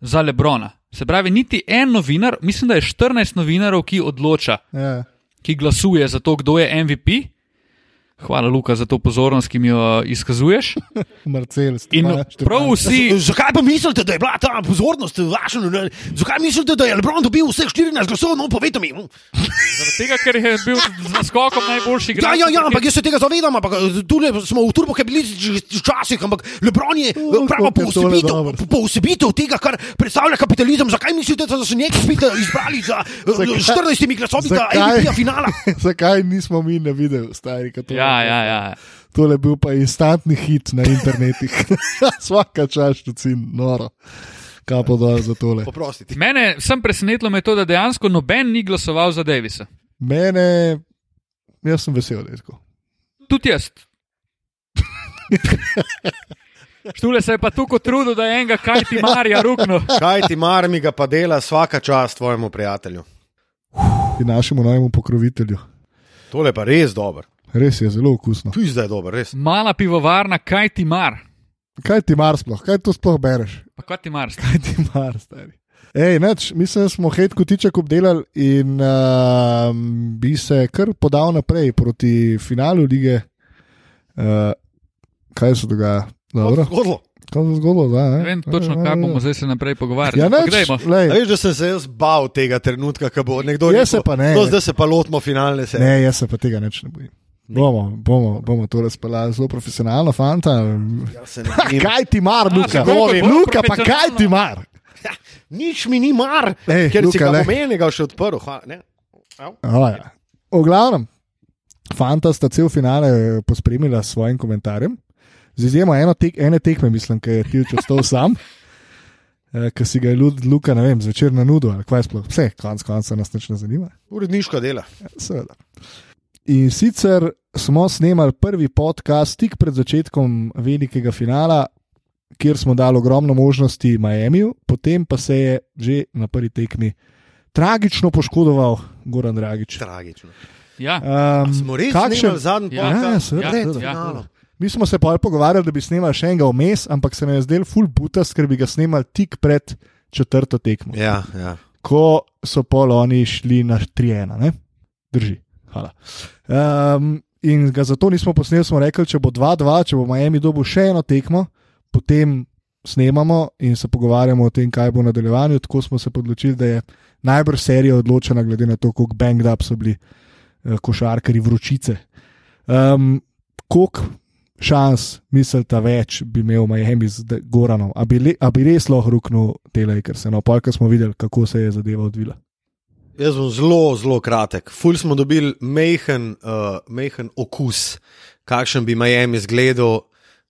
za Lebrona. Se pravi, niti en novinar, mislim, da je 14 novinarjev, ki odloča, Ja. ki glasuje za to, kdo je MVP. Hvala, Luka, za to pozornost, ki mi jo izkazuješ. Marcel, In prav vsi, Zakaj pa mislite, da je bila ta pozornost vaša? Zakaj mislite, da je Lebron dobil vseh 14 glasov? No, povejte mi. zaradi tega, ker je bil z naskokom najboljši Ja, igralec. ja, ja, ampak jaz se tega zavedam, ampak eh, tu smo v turbokapitalističnih časih, ampak Lebron je eh, prava je tole poosebitev, dobro. po- poosebitev tega, kar predstavlja kapitalizem. Zakaj mislite, da so njega spet eh, izbrali za eh, Zakaj- 14 glasovi za zakaj- MVP finala? Zakaj nismo mi ne videli, stari? kot to? Ja, ja, ja. Tole je bil pa instantni hit na internetu. Vsaka čast, sin, noro. Kapo dol za tole. Poprostite. Mene sem presenetilo me to, da dejansko noben ni glasoval za Davisa. Mene, jaz sem vesel, da je tako. Tudi jaz. Štule se je pa tukaj trudil, da je enega kaj ti marja rukno. Kaj ti mar mi ga pa dela vsaka čast tvojemu prijatelju? In našemu novemu pokrovitelju. Tole pa res dober. Res je zelo okusno. Tu je zdaj dober, res. Mala pivovarna, kaj ti mar. Kaj ti mar sploh, kaj to sploh bereš? Pa kaj ti mar? Kaj ti mar, stari? Ej, neč, mislim, da smo hej kotiček obdelali in uh, bi se kar podal naprej proti finalu lige. Uh, kaj se dogaja? Dobro, Zgodilo. kaj se je zgodilo? Da, Ne vem točno, kaj bomo zdaj se naprej pogovarjali. Ja, neč, A Veš, da sem se jaz bal tega trenutka, ko bo nekdo Jaz se pa ne. Zdaj se pa lotimo finalne serije. ne, jaz se pa tega neč ne bojim. Bomo, bomo, bomo to razpeljali zelo profesionalno, fanta. Se ne. Kaj ti mar, Luka? Luka, pa kaj ti mar? Nič mi ni mar, Ej, ker si Luka, ga lej. omenil, še odprl. O, ja. V glavnem, fanta sta cel finale pospremila s svojim komentarjem. Z izjemo tek, ene tekme, mislim, ki je Tilč ostal sam, eh, ki si ga je Lu- Luka, ne vem, zvečer na nudu, ali kaj sploh, vse, konc konca nas nič ne zanima. Uredniško dela. Seveda. In sicer smo snemali prvi podcast tik pred začetkom velikega finala, kjer smo dali ogromno možnosti Miamiju, potem pa se je že na prvi tekmi tragično poškodoval Goran Dragič. Tragično. Ja, Um, Smo res kakšen- snemali zadnji Ja, podcast? ja, seveda, pred seveda. finalom. Mi smo se pa pogovarjali, da bi snemali še enega vmes, ampak se nam je zdel full butas, ker bi ga snemali tik pred četrto tekmo. Ja, ja. ko so pol oni šli na 3-1, ne? drži. Hvala. Um, in ga zato nismo posneli, smo rekli, če bo 2-2, če bo Miami dobil še eno tekmo, potem snemamo in se pogovarjamo o tem, kaj bo v nadaljevanju. Tako smo se odločili, da je najbrž serija odločena, glede na to, kako banged up so bili uh, košarkari vročice. Um, Kolik šans, mislite, več bi imel Miami z Goranom, a bi, le, a bi res lahko ruknil te Lakers, no, pa smo videli, kako se je zadeva odvila. Jaz bom zelo, zelo kratek. Ful smo dobili mehen, uh, mehen okus, kakšen bi Miami izgledal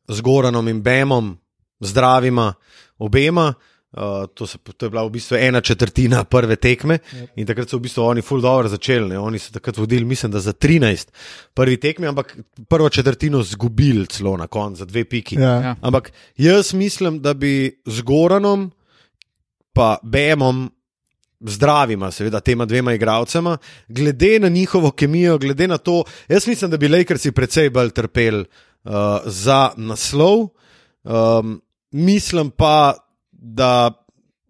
z Goranom in Bemom, zdravima, obema. Uh, to, se, to je bila v bistvu ena četrtina prve tekme in takrat so v bistvu oni ful dobro začeli. Ne? Oni so takrat vodili, mislim, da za 13 prvi tekmi, ampak prvo četrtino zgubili celo na koncu za dve piki. Ja. Ja. Ampak jaz mislim, da bi z Goranom, pa Bemom, zdravima, seveda, tema dvema igralcema, glede na njihovo kemijo, glede na to, jaz mislim, da bi Lakersi precej bolj trpeli uh, za naslov. Um, mislim pa, da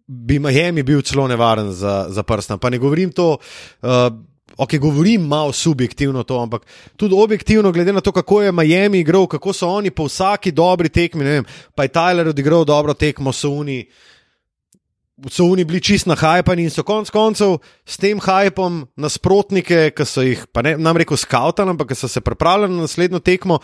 bi Miami bil celo nevaren za, za prsta. Pa ne govorim to. Uh, Ok, govorim malo subjektivno to, ampak tudi objektivno, glede na to, kako je Miami igral, kako so oni po vsaki dobri tekmi, ne vem, pa je Tyler odigral dobro tekmo, so oni, so oni bili čist na hajpani in so konec koncev s tem hajpom nasprotnike, ki so jih, pa ne nam rekel skautali, ampak so se pripravljali na naslednjo tekmo.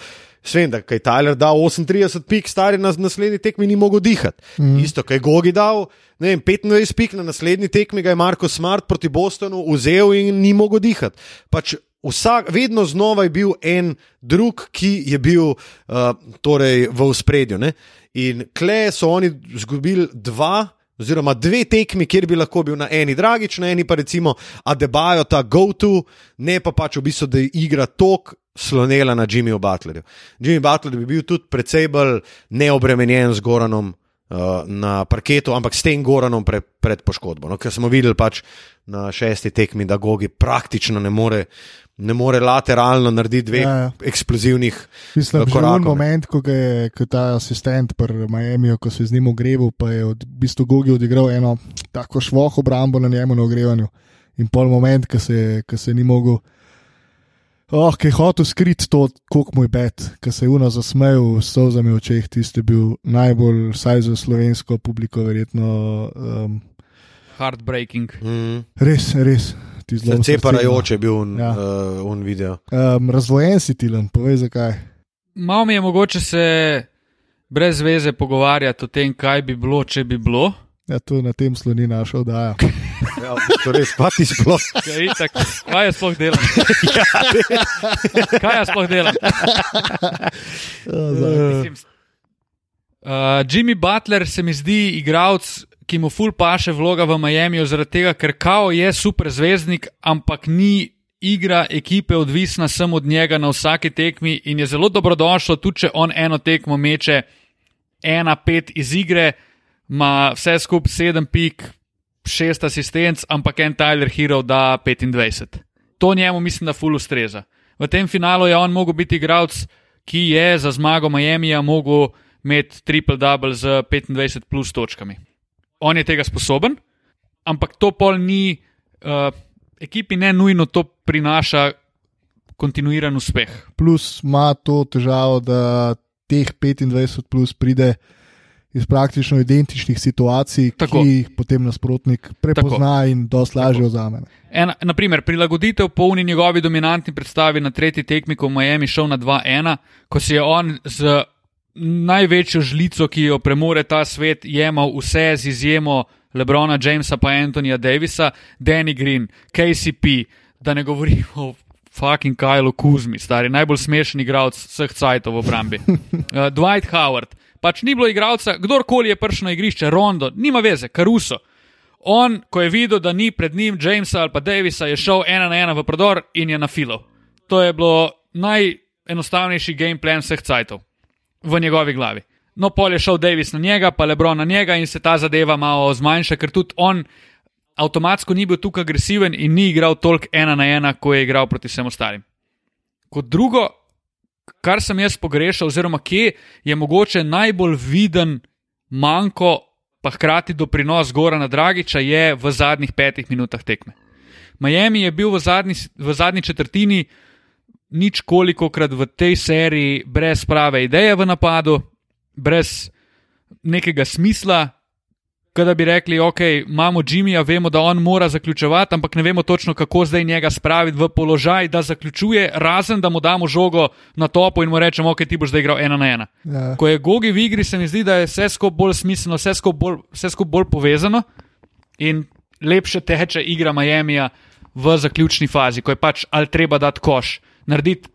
Svem, da je Tyler dal 38 pik, stari na naslednji tekmi ni mogel dihati. Mm. Isto, kaj je Gogi dal, ne vem, 25 pik na naslednji tekmi, ga je Marko Smart proti Bostonu vzel in ni mogel dihati. Pač vsak, vedno znova je bil en drug, ki je bil uh, torej v spredju. In kle so oni izgubili dva. Oziroma, dve tekmi, kjer bi lahko bil na eni dragič, na eni pa recimo Adebajo, ta go-to, ne pa pač v bistvu, da igra tok slonela na Jimmyju Butlerju. Jimmy Butler bi bil tudi precej bolj neobremenjen z Goranom uh, na parketu, ampak s tem Goranom pre, pred poškodbo. No, ker smo videli pač na šesti tekmi, da Gogi praktično ne more, ne more lateralno narediti dveh Ja, ja, eksplozivnih Mislim, je korakov, bil ne. moment, ko, ga je, ko je ta asistent pri Miami, ko se je z njim ogreval, pa je od, v bistvu Gogi odigral eno tako švoh obrambo na njemu na ogrevanju. In pol moment, ko se, ko se ni mogel. Oh, ki je hotel skriti to, kako moj bed, ki se je uno zasmejal s solzami v očeh, tisti je bil najbolj, vsaj za slovensko publiko, verjetno um, heartbreaking. Mm. res, res. Ti zlom Srce no. parajoče je bil un, Ja. ja. uh, un video. Um, razvojen si tilen, povej zakaj. Malo mi je mogoče se brez veze pogovarjati o tem, kaj bi bilo, če bi bilo. Ja, to na tem sloni naša oddaja. Ja, to res, pa ti sploh. Ja, itak, kaj jaz sploh delam? kaj jaz sploh delam? Mislim, Uh, Jimmy Butler se mi zdi igralec, ki mu ful paše vloga v Miamiju, zaradi tega, ker kao je super zvezdnik, ampak ni igra ekipe odvisna samo od njega na vsaki tekmi in je zelo dobrodošlo, tudi če on eno tekmo meče, ena, pet iz igre, ima vse skupaj sedem pik, šest asistenc, ampak en Tyler Hero da 25. To njemu mislim, da ful ustreza. V tem finalu je on mogel biti igralec, ki je za zmago Miamija mogel imeti triple-double z 25 plus točkami. On je tega sposoben, ampak to pol ni, uh, ekipi ne nujno to prinaša kontinuiran uspeh. Plus ima to težavo, da teh 25 plus pride iz praktično identičnih situacij, Tako. ki jih potem nasprotnik prepozna Tako. in dosti lažje vzame. En, naprimer, prilagoditev po uni njegovi dominantni predstavi na tretji tekmi, ko je Miami šel na 2-1, ko si je on z največjo žlico, ki jo premore ta svet, jemal vse z izjemo Lebrona Jamesa pa Antonija Davisa, Danny Green, KCP, da ne govorimo o fucking Kajlo Kuzmi, stari najbolj smešen igralec vseh cajtov v obrambi. Uh, Dwight Howard, pač ni bilo igralca, kdorkoli je prišel na igrišče, Rondo, nima veze, Karuso. On, ko je videl, da ni pred njim Jamesa ali pa Davisa, je šel ena na ena v prodor in je na filo. To je bilo najenostavnejši game plan vseh cajtov v njegovi glavi. No, pol je šel Davis na njega, pa Lebron na njega in se ta zadeva malo zmanjša, ker tudi on avtomatsko ni bil tukaj agresiven in ni igral toliko ena na ena, ko je igral proti vsem ostalim. Kot drugo, kar sem jaz pogrešal, oziroma kje je mogoče najbolj viden manjko, pa hkrati doprinos Gorana Dragiča, je v zadnjih petih minutah tekme. Miami je bil v zadnji, v zadnji četrtini nič koliko krat v tej seriji brez prave ideje v napadu, brez nekega smisla. Kada bi rekli, ok, imamo Jimmyja, vemo, da on mora zaključovati, ampak ne vemo točno, kako zdaj njega spraviti v položaj, da zaključuje, razen da mu damo žogo na topo in mu rečemo, ok, ti boš zdaj igral ena na ena. Ja. Ko je Gogi v igri, se mi zdi, da je vse skupaj bolj smiselno, vse skupaj bolj, vse bolj povezano in lepše teče igra Miamija v zaključni fazi, ko je pač ali treba dati koš, narediti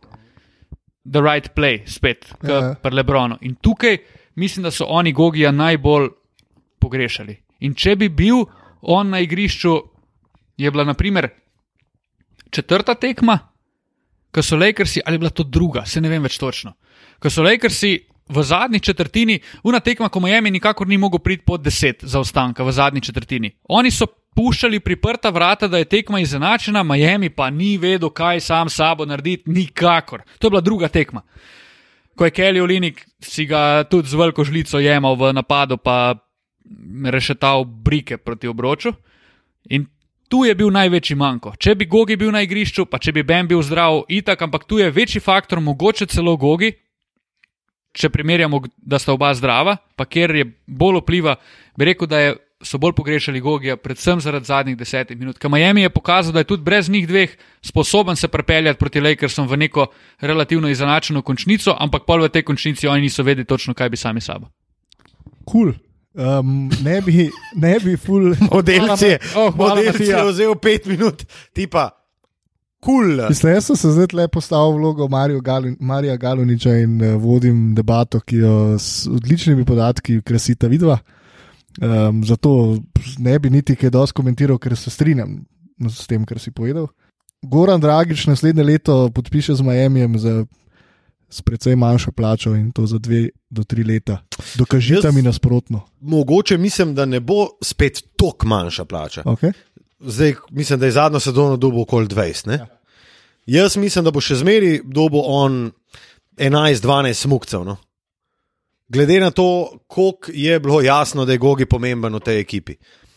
the right play, spet, kot Ja. pri Lebronu. In tukaj mislim, da so oni Gogija najbolj pogrešali. In če bi bil on na igrišču, je bila naprimer četrta tekma, ko so Lakersi, ali je bila to druga, se ne vem več točno. Ko so Lakersi v zadnji četrtini, una tekma, ko Miami nikakor ni mogel priti pod 10 zaostanka v zadnji četrtini. Oni so puščali priprta vrata, da je tekma izenačena, Miami pa ni vedel, kaj sam sabo narediti, nikakor. To je bila druga tekma. Ko je Kelly Olinik si ga tudi z veliko žlico jemal v napadu, pa rešetal brike proti obroču. In tu je bil največji manjko. Če bi Gogi bil na igrišču, pa če bi Ben bil zdrav, itak, ampak tu je večji faktor, mogoče celo Gogi, če primerjamo, da sta oba zdrava, pa kjer je bolj vpliva, bi rekel, da je, so bolj pogrešali Gogija, predvsem zaradi zadnjih desetih minut. Ker Miami je pokazal, da je tudi brez njih dveh sposoben se prepeljati proti Lakersom v neko relativno izenačeno končnico, ampak pol v tej končnici oni niso vedeli točno, kaj bi sami sabo. Cool. Um, ne bi, ne bi ful. Modelci, Oh, modelci je vzel pet minut, tipa, kul. Cool. Mislim, jaz sem se zdaj le postavil vlogo Galun, Marija Galuniča in uh, vodim debato, ki jo s odličnimi podatki krasita vidva. Um, zato ne bi niti kaj dosti komentiral, ker se strinjam s tem, kar si povedal. Goran Dragič naslednje leto podpiše z Miamijem za s precej manjšo plačo in to za dve do tri leta. Dokažite Jaz- mi nasprotno. Mogoče mislim, da ne bo spet tako manjša plača. Okay? Zdaj mislim, da je zadnjo sezono dobil okoli 20. Ne? Ja. Jaz mislim, da bo še zmeraj dobil on 11-12 smukcev. No? Glede na to, koliko je bilo jasno, da je Gogi pomemben v tej ekipi.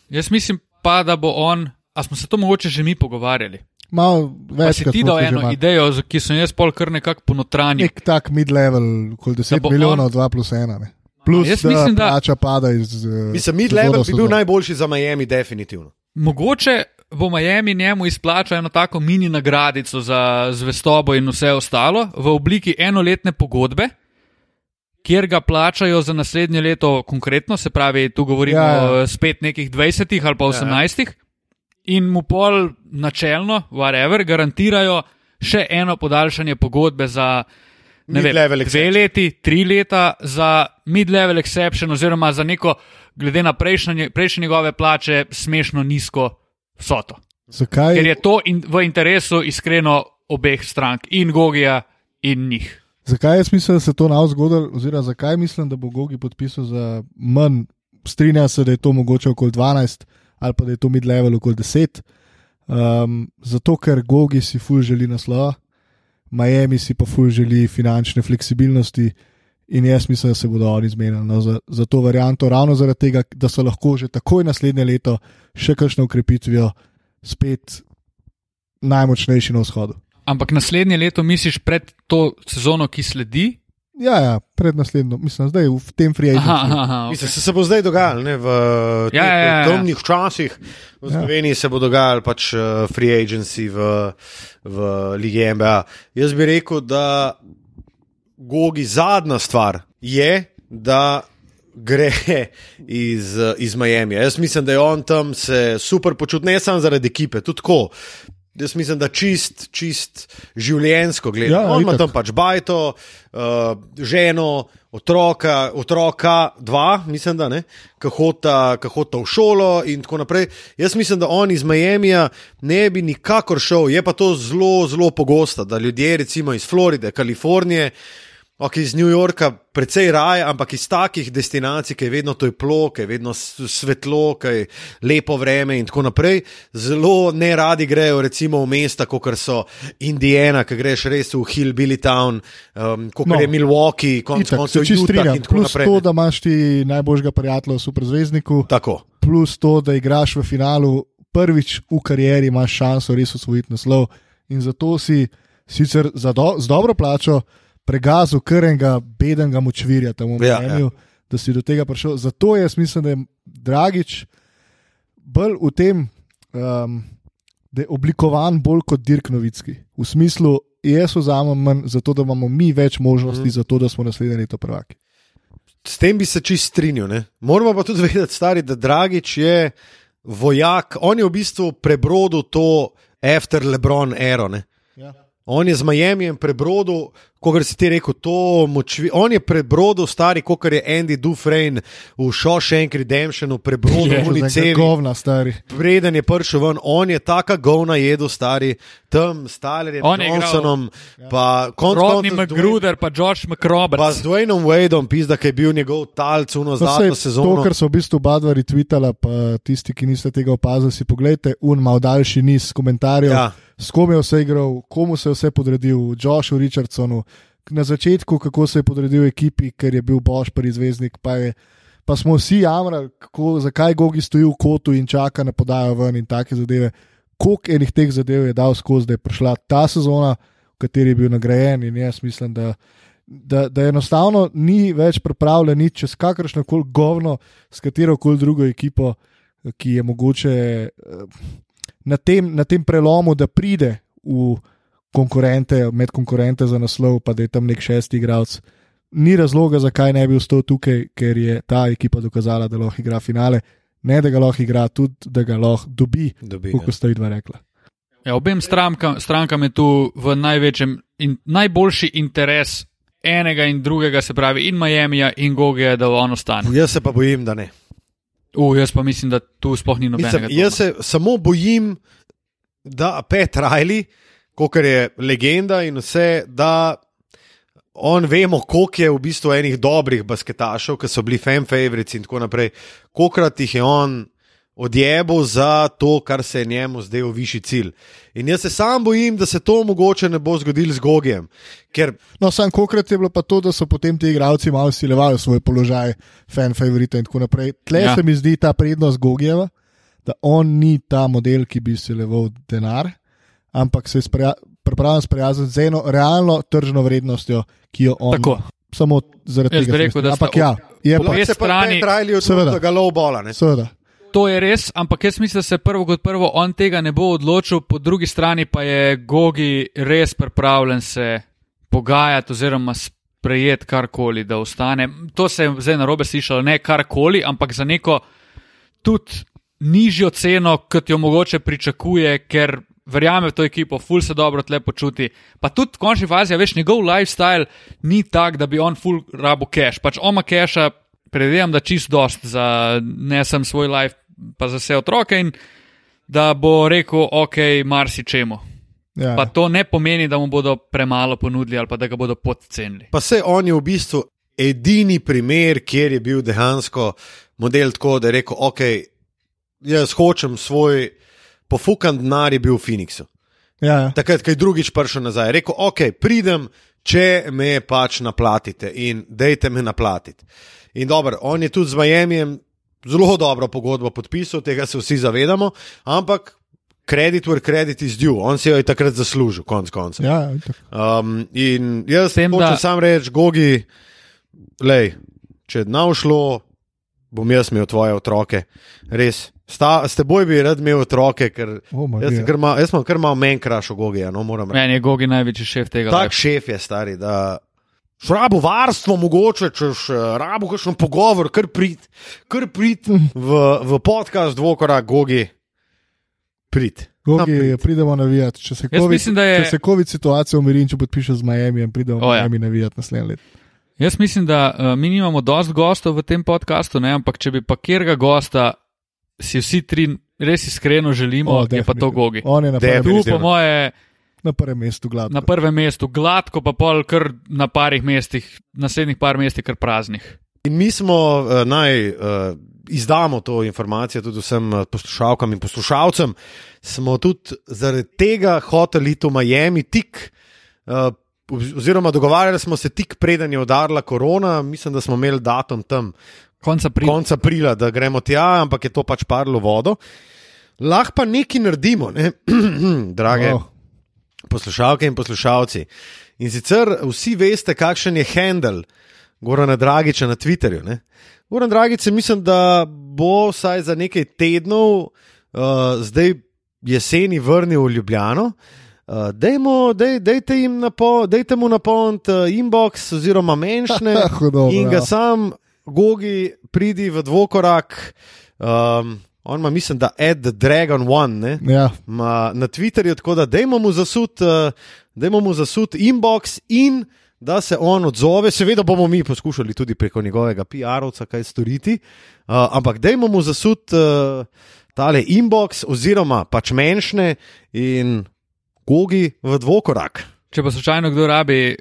Jaz mislim pa, da bo on, a smo se to mogoče že mi pogovarjali. Malo Pa več si ti dal eno idejo, ki sem jaz pol kar nekako ponotranil. Nek tak mid-level, okoli 10 bo milijonov, on- 2 plus 1. Ne. Plus, Jaz mislim, da- plača pada iz. eh, Mislim, mid-level bi bil najboljši za Miami, definitivno. Mogoče bo Miami njemu izplačal eno tako mini nagradico za zvestobo in vse ostalo v obliki enoletne pogodbe, kjer ga plačajo za naslednje leto konkretno, se pravi, tu govorimo Ja, ja. ja. spet nekih 20 ali pa 18. In mu pol načelno, whatever, garantirajo še eno podaljšanje pogodbe za Mid-level dve exception. leti, tri leta za mid-level exception, oziroma za neko, glede na prejšnje, prejšnje njegove plače, smešno nizko vsoto. Zakaj? Ker je to in, v interesu iskreno obeh strank, in Gogija, in njih. Zakaj jaz mislim, da se to nav zgodilo, oziroma zakaj mislim, da bo Gogi podpisal za manj, strinja se, da je to mogoče okoli 12 ali pa da je to mid-level okoli 10. Um, zato, ker Gogi si ful želi naslova, Miami si pa ful želi finančne fleksibilnosti in jaz mislim, da se bodo oni zmenili no, za, za to varianto, ravno zaradi tega, da so lahko že takoj naslednje leto še kakšno ukrepitvijo spet najmočnejši na vzhodu. Ampak naslednje leto misliš pred to sezono, ki sledi? Ja, ja, pred naslednjo, mislim, zdaj v tem Mislim, okay. se, se bo zdaj dogajalo, ne, v teh Ja, ja, ja, ja. temnih časih. V Ja. Sloveniji se bo dogajalo pač uh, free agency v, v Ligi NBA. Jaz bi rekel, da Gogi zadnja stvar je, da gre iz, iz Miami. Jaz mislim, da je on tam se super počutil, ne samo zaradi ekipe, tudi tako. Jaz mislim, da čist, čist življensko gledano. Ja, On ima tam pač bajto, uh, ženo, otroka, otroka, dva, mislim, da ne, ki hodita ki hodita v šolo in tako naprej. Jaz mislim, da on iz Miamija ne bi nikakor šel. Je pa to zelo, zelo pogosto, da ljudje, recimo iz Floride, Kalifornije, ok, iz New Yorka, precej raje, ampak iz takih destinacij, ki je vedno toplo, ki je vedno svetlo, ki je lepo vreme in tako naprej, zelo ne radi grejo recimo v mesta, kot so Indiana, ki greš res v Hillbilly Town, um, kot No. je Milwaukee, konec Itak, koncev se čisto Utah strinjam. in tako Plus naprej. to, da imaš ti najboljšega prijatelja v superzvezdniku, Tako. plus to, da igraš v finalu prvič v karieri, imaš šanso res osvojiti naslov. In zato si sicer za do, z dobro plačo pregazil krnega, bedenega močvirja tam v Ja, Miamiju, ja. da si do tega prišel. Zato jaz mislim, da je Dragič bolj v tem, um, da je oblikovan bolj kot Dirk Novicki. V smislu, jaz vzamem manj, zato da imamo mi več možnosti, mm. zato da smo naslednje leto prvaki. S tem bi se čist strinjal. Ne? Moramo pa tudi vedeti, stari, da Dragič je vojak, on je v bistvu prebrodil to after Lebron ero. Ne? Ja. On je z Miamijem prebrodil, kot si ti rekel, to močvi. On je prebrodil stari, kot je Andy Dufresne v Shawshank Redemptionu, prebrodil Je, v Unicevi. Govna, stari. Preden je prišel ven, on je taka govna jedel, stari, tam s Talerjem, On je igral. Johnsonom, pa koncev z Dwayne- McGruder, pa George Pa McRoberts. z Dwaynom Wadeom, pizda, ki je bil njegov talc, uno zadnjo sej, sezono. To, kar so v bistvu oba dva retweetala, pa tisti, ki niste tega opazili, si pogledajte, un mal daljši niz komentarjev, Ja. S kom je vse igral, komu se je vse podredil, Joshu Richardsonu, na začetku, kako se je podredil ekipi, ker je bil Boš prvi zvezdnik, pa, je, pa smo vsi jamrali, kako, zakaj Gogi stoji v kotu in čaka na podajo ven in take zadeve. Koliko enih teh zadev je dal skozi, da je prišla ta sezona, v kateri je bil nagrajen in jaz mislim, da da, da enostavno ni več pripravljen nič čez kakršno koli govno, s katero koli drugo ekipo, ki je mogoče na tem, na tem prelomu, da pride v konkurente, med konkurente za naslov, pa da je tam nek šesti igralec. Ni razloga, zakaj ne bi ostal tukaj, ker je ta ekipa dokazala, da lahko igra finale. Ne, da ga lahko igra, tudi da ga lahko dobi, Dobi, kot sta vidva rekla. Ja, obem strankam, strankam je tu v največjem in najboljši interes enega in drugega, se pravi in Miamija in Gogija, da on ostane. Jaz se pa bojim, da ne. Uh, jaz pa mislim, da tu sploh ni nobenega. Mislim, jaz se samo bojim, da Pet Riley, kot je legenda in vse, da on vemo, koliko je v bistvu enih dobrih basketašov, ki so bili fan favorites in tako naprej. Kokrat jih je on odjebal za to, kar se je njemu zdel višji cilj. In jaz se sam bojim, da se to mogoče ne bo zgodilo z Gogijem, ker No, sam kokrat je bilo pa to, da so potem ti igralci malo silevali svoj položaj, fan favorite in tako naprej. Tle Ja. ja. se mi zdi ta prednost Gogijeva, da on ni ta model, ki bi sileval denar, ampak se je pripravljen sprijazniti z eno realno tržno vrednostjo, ki jo on Tako. Samo zaradi Jaz tega. bi se mi rekel, zdi. da sta ampak ja, je pa, obe lahko se pa strani- Pet Riley Seveda. odloči, da ga low bola. Ne? seveda. To je res, ampak jaz mislim, da se prvo kot prvo on tega ne bo odločil, po drugi strani pa je Gogi res pripravljen se pogajati oziroma sprejeti karkoli, da ostane. To se je zdaj na robe slišalo, ne karkoli, ampak za neko tudi nižjo ceno, kot jo mogoče pričakuje, ker verjame v to ekipo, ful se dobro tle počuti. Pa tudi v končni fazi, veš, njegov lifestyle ni tak, da bi on ful rabo cash. Pač on ima casha, predvidevam, da čist dost za ne sem svoj life, pa za vse otroke in da bo rekel, ok, marsi čemu. Ja. Pa to ne pomeni, da mu bodo premalo ponudili ali pa da ga bodo podcenili. Pa se on je v bistvu edini primer, kjer je bil dejansko model tako, da je rekel, ok, jaz hočem svoj pofukan denar, je bil v Phoenixu. Ja, ja. Takrat, ko je drugič prišel nazaj, je rekel, ok, pridem, če me pač naplatite in dejte me naplatiti. In dobro, on je tudi z Miamijem zelo dobro pogodbo podpisal, tega se vsi zavedamo, ampak credit where credit is due, on si jo je takrat zaslužil, konc koncev. ja, itak. Um, in jaz tem, hočem da- sam reči, Gogi, lej, če ne bo šlo, bom jaz imel tvoje otroke. Res, Sta, s teboj bi rad imel otroke, ker O, ma jaz, ja. sem kar mal, jaz imam kar malo menj krašo Gogija, no moram reči. Meni je Gogi največji šef tega. Tak life. šef je stari, da. Rabo varstvo, mogoče, češ rabo kakšen pogovor, kar prid, kar prid v, v podcast dvokora, gogi, prid. Gogi, pridi. pridemo navijati. Če se Jaz COVID, mislim, je- če se COVID situacija umiri in če podpiše z Miami, pridemo O, v ja. Miami navijati naslednje leto. Jaz mislim, da uh, mi nimamo dost gostov v tem podkastu, ne, ampak če bi pa kjerga gosta, si vsi tri res iskreno želimo, O, je pa to gogi. On je na prvem, Tu, po moje, na prvem mestu gladko. na prvem mestu, gladko, pa pol kar na parih mestih, naslednjih par mestih, kar praznih. In mi smo, uh, naj uh, izdamo to informacijo tudi vsem eh, poslušalkam in poslušalcem, smo tudi zaradi tega hoteli v Miami tik. Uh, Oziroma, dogovarjali smo se tik preden je udarila korona, mislim, da smo imeli datum tam, Konca pri. konec aprila, da gremo tja, ampak je to pač padlo v vodo. Lahko pa nekaj naredimo, ne? drage Oh. Poslušalke in poslušalci. In sicer vsi veste, kakšen je handel Gorana Dragiča na Twitterju. Ne? Goran Dragič mislim, da bo vsaj za nekaj tednov, uh, zdaj jeseni, vrnil v Ljubljano. Uh, dejmo, dej, dejte, napo, dejte mu napolniti uh, inbox oziroma menšne Hudo, in ga sam, Gogi, pridi v dvokorak. Um, on ima, mislim, da Ed the Dragon One. Ne? Ja, Ma, na Twitterju, tako da dajmo mu zasud, uh, dajmo mu zasud inbox in da se on odzove. Seveda bomo mi poskušali tudi preko njegovega PR-ovca kaj storiti, uh, ampak dajmo mu zasud uh, tale inbox oziroma pač menšne in gogi v dvokorak. Če pa slučajno kdo rabi eh,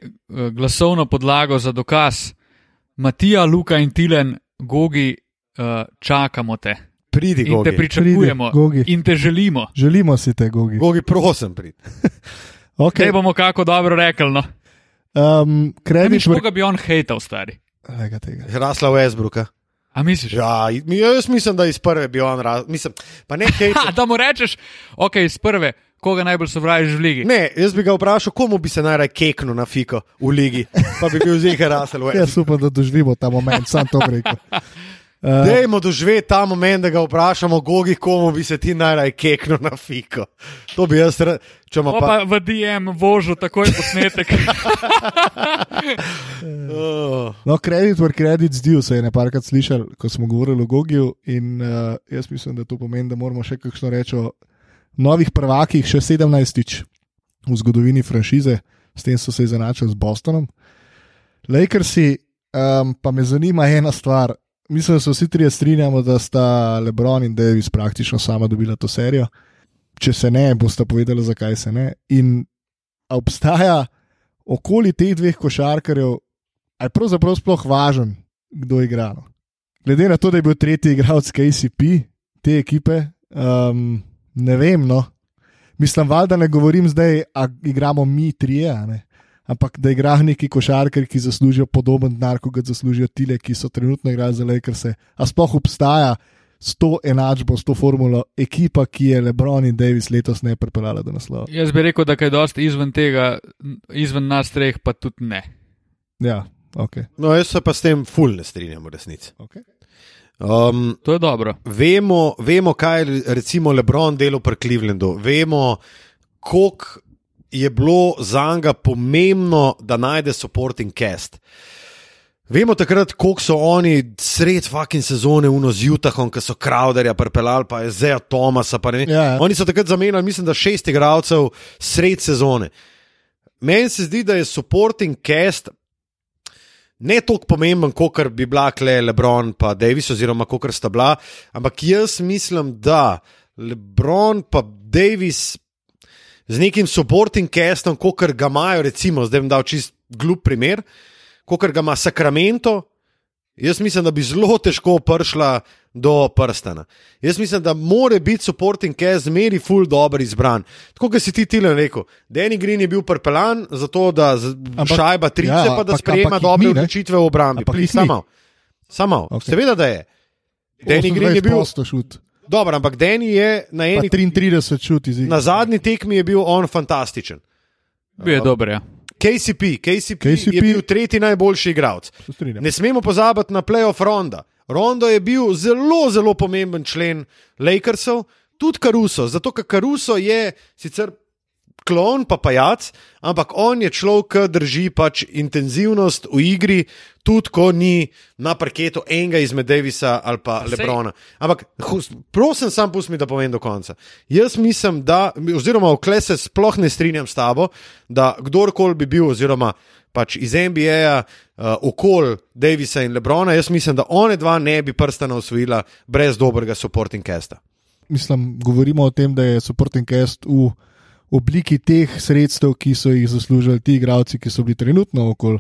glasovno podlago za dokaz, Matija, Luka in Tilen, Gogi, eh, čakamo te. Pridi, In te gogi. pričakujemo. Pridi, Gogi. In te želimo. želimo si te, Gogi. Gogi, prosim, pridi. Kaj Okay. bomo kako dobro rekli? No? Um, kredit, koga bi on hejtal, stari? Lega tega. Rasla Westbrooka. A misliš? Ja, jaz mislim, da iz prve bi on raz... Mislim, pa ne kaj. Ha, da mu rečeš, ok, iz prve, koga najbolj sovražiš v ligi. Ne, jaz bi ga vprašal, komu bi se najraje keknil na fiko v ligi, pa bi bil zihar rasel. Jaz upam, da doživimo ta moment, sam to rekel. Uh, Dajmo doživeti ta moment, da ga vprašamo, Gogi, komu bi se ti najraje keknil na fiko. To bi jaz, ima Pa, pa. v DM vožu takoj posnetek. Oh, No, Credit for Credit zdil se je nekajkrat slišal, ko smo govorili o Gogiju. In uh, jaz mislim, da to pomeni, da moramo še kakšno reči o novih prvakih, še 17-tič v zgodovini franšize, s tem so se izenačili z Bostonom. Lakersi, um, pa me zanima ena stvar. Mislim, da se vsi trije strinjamo, da sta Lebron in Davis praktično sama dobila to serijo. Če se ne, boste povedali, zakaj se ne. In obstaja okoli teh dveh košarkarjev, a je pravzaprav sploh važen, kdo igra. No? Glede na to, da je bil tretji igralec KCP te ekipe, um, ne vem. No. Mislim, valjda ne govorim zdaj, da igramo mi trije, ne? Ampak da igrajo neki košarkari, ki zaslužijo podoben denar, kot ga zaslužijo tile, ki so trenutno igrali za Lakers. A sploh obstaja s to enačbo, s to formulo, ekipa, ki je Lebron in Davis letos ne pripeljala do naslova. Jaz bi rekel, da je dosti izven tega, izven nas treh, pa tudi ne. Ja, ok. no, jaz se pa s tem ful ne strinjam, v resnici. okay. Um, To je dobro. vemo, vemo, kaj je recimo Lebron delal pri Clevelandu, vemo, koliko je bilo za njega pomembno, da najde supporting cast. Vemo takrat, koliko so oni sred fucking sezone uno z Utahom, ki so Crowderja pripeljali, pa je Zeja Tomasa. Ja, ja. Oni so takrat zamenjali, mislim, da šest igralcev sred sezone. Meni se zdi, da je supporting cast ne toliko pomemben, kot bi bila Kle, Lebron in Davis, oziroma kot sta bila, ampak jaz mislim, da Lebron in Davis z nekim supporting castom, kot ga imajo, recimo, zdaj bom dal čist glup primer, kot ga ima Sacramento. Jaz mislim, da bi zelo težko prišla do prstana. Jaz mislim, da mora biti supporting cast zmeri full dobro izbran. Tako kot si ti Tilen rekel, Danny Green je bil prpeljan za to, da Ampak- šajba trice, ja, pa da ampak- sprejema ampak dobre odločitve v obrambi. Samo, samo. Ok. Okay. seveda, da je. Danny Green je bil dober, ampak Danny je na Pa eni 33 šut iz igre. Na zadnji tekmi je bil on fantastičen. Bil je dober, ja. KCP, KCP, KCP je bil tretji najboljši igralec. Ne smemo pozabiti na playoff Ronda. Rondo je bil zelo, zelo pomemben člen Lakersov, tudi Karuso, zato ker Karuso je sicer klon, pa pajac, ampak on je človek, ki drži pač intenzivnost v igri, tudi ko ni na parketu enega izmed Davisa ali pa sej- Lebrona. Ampak prosim, sam pusti mi, da povem do konca. Jaz mislim, da, oziroma vkle se sploh ne strinjam s tabo, da kdorkoli bi bil, oziroma pač iz NBA-ja, uh, okol Davisa in Lebrona, jaz mislim, da one dva ne bi prstana osvojila brez dobrega supporting casta. Mislim, govorimo o tem, da je supporting cast v obliki teh sredstev, ki so jih zaslužili ti igravci, ki so bili trenutno okoli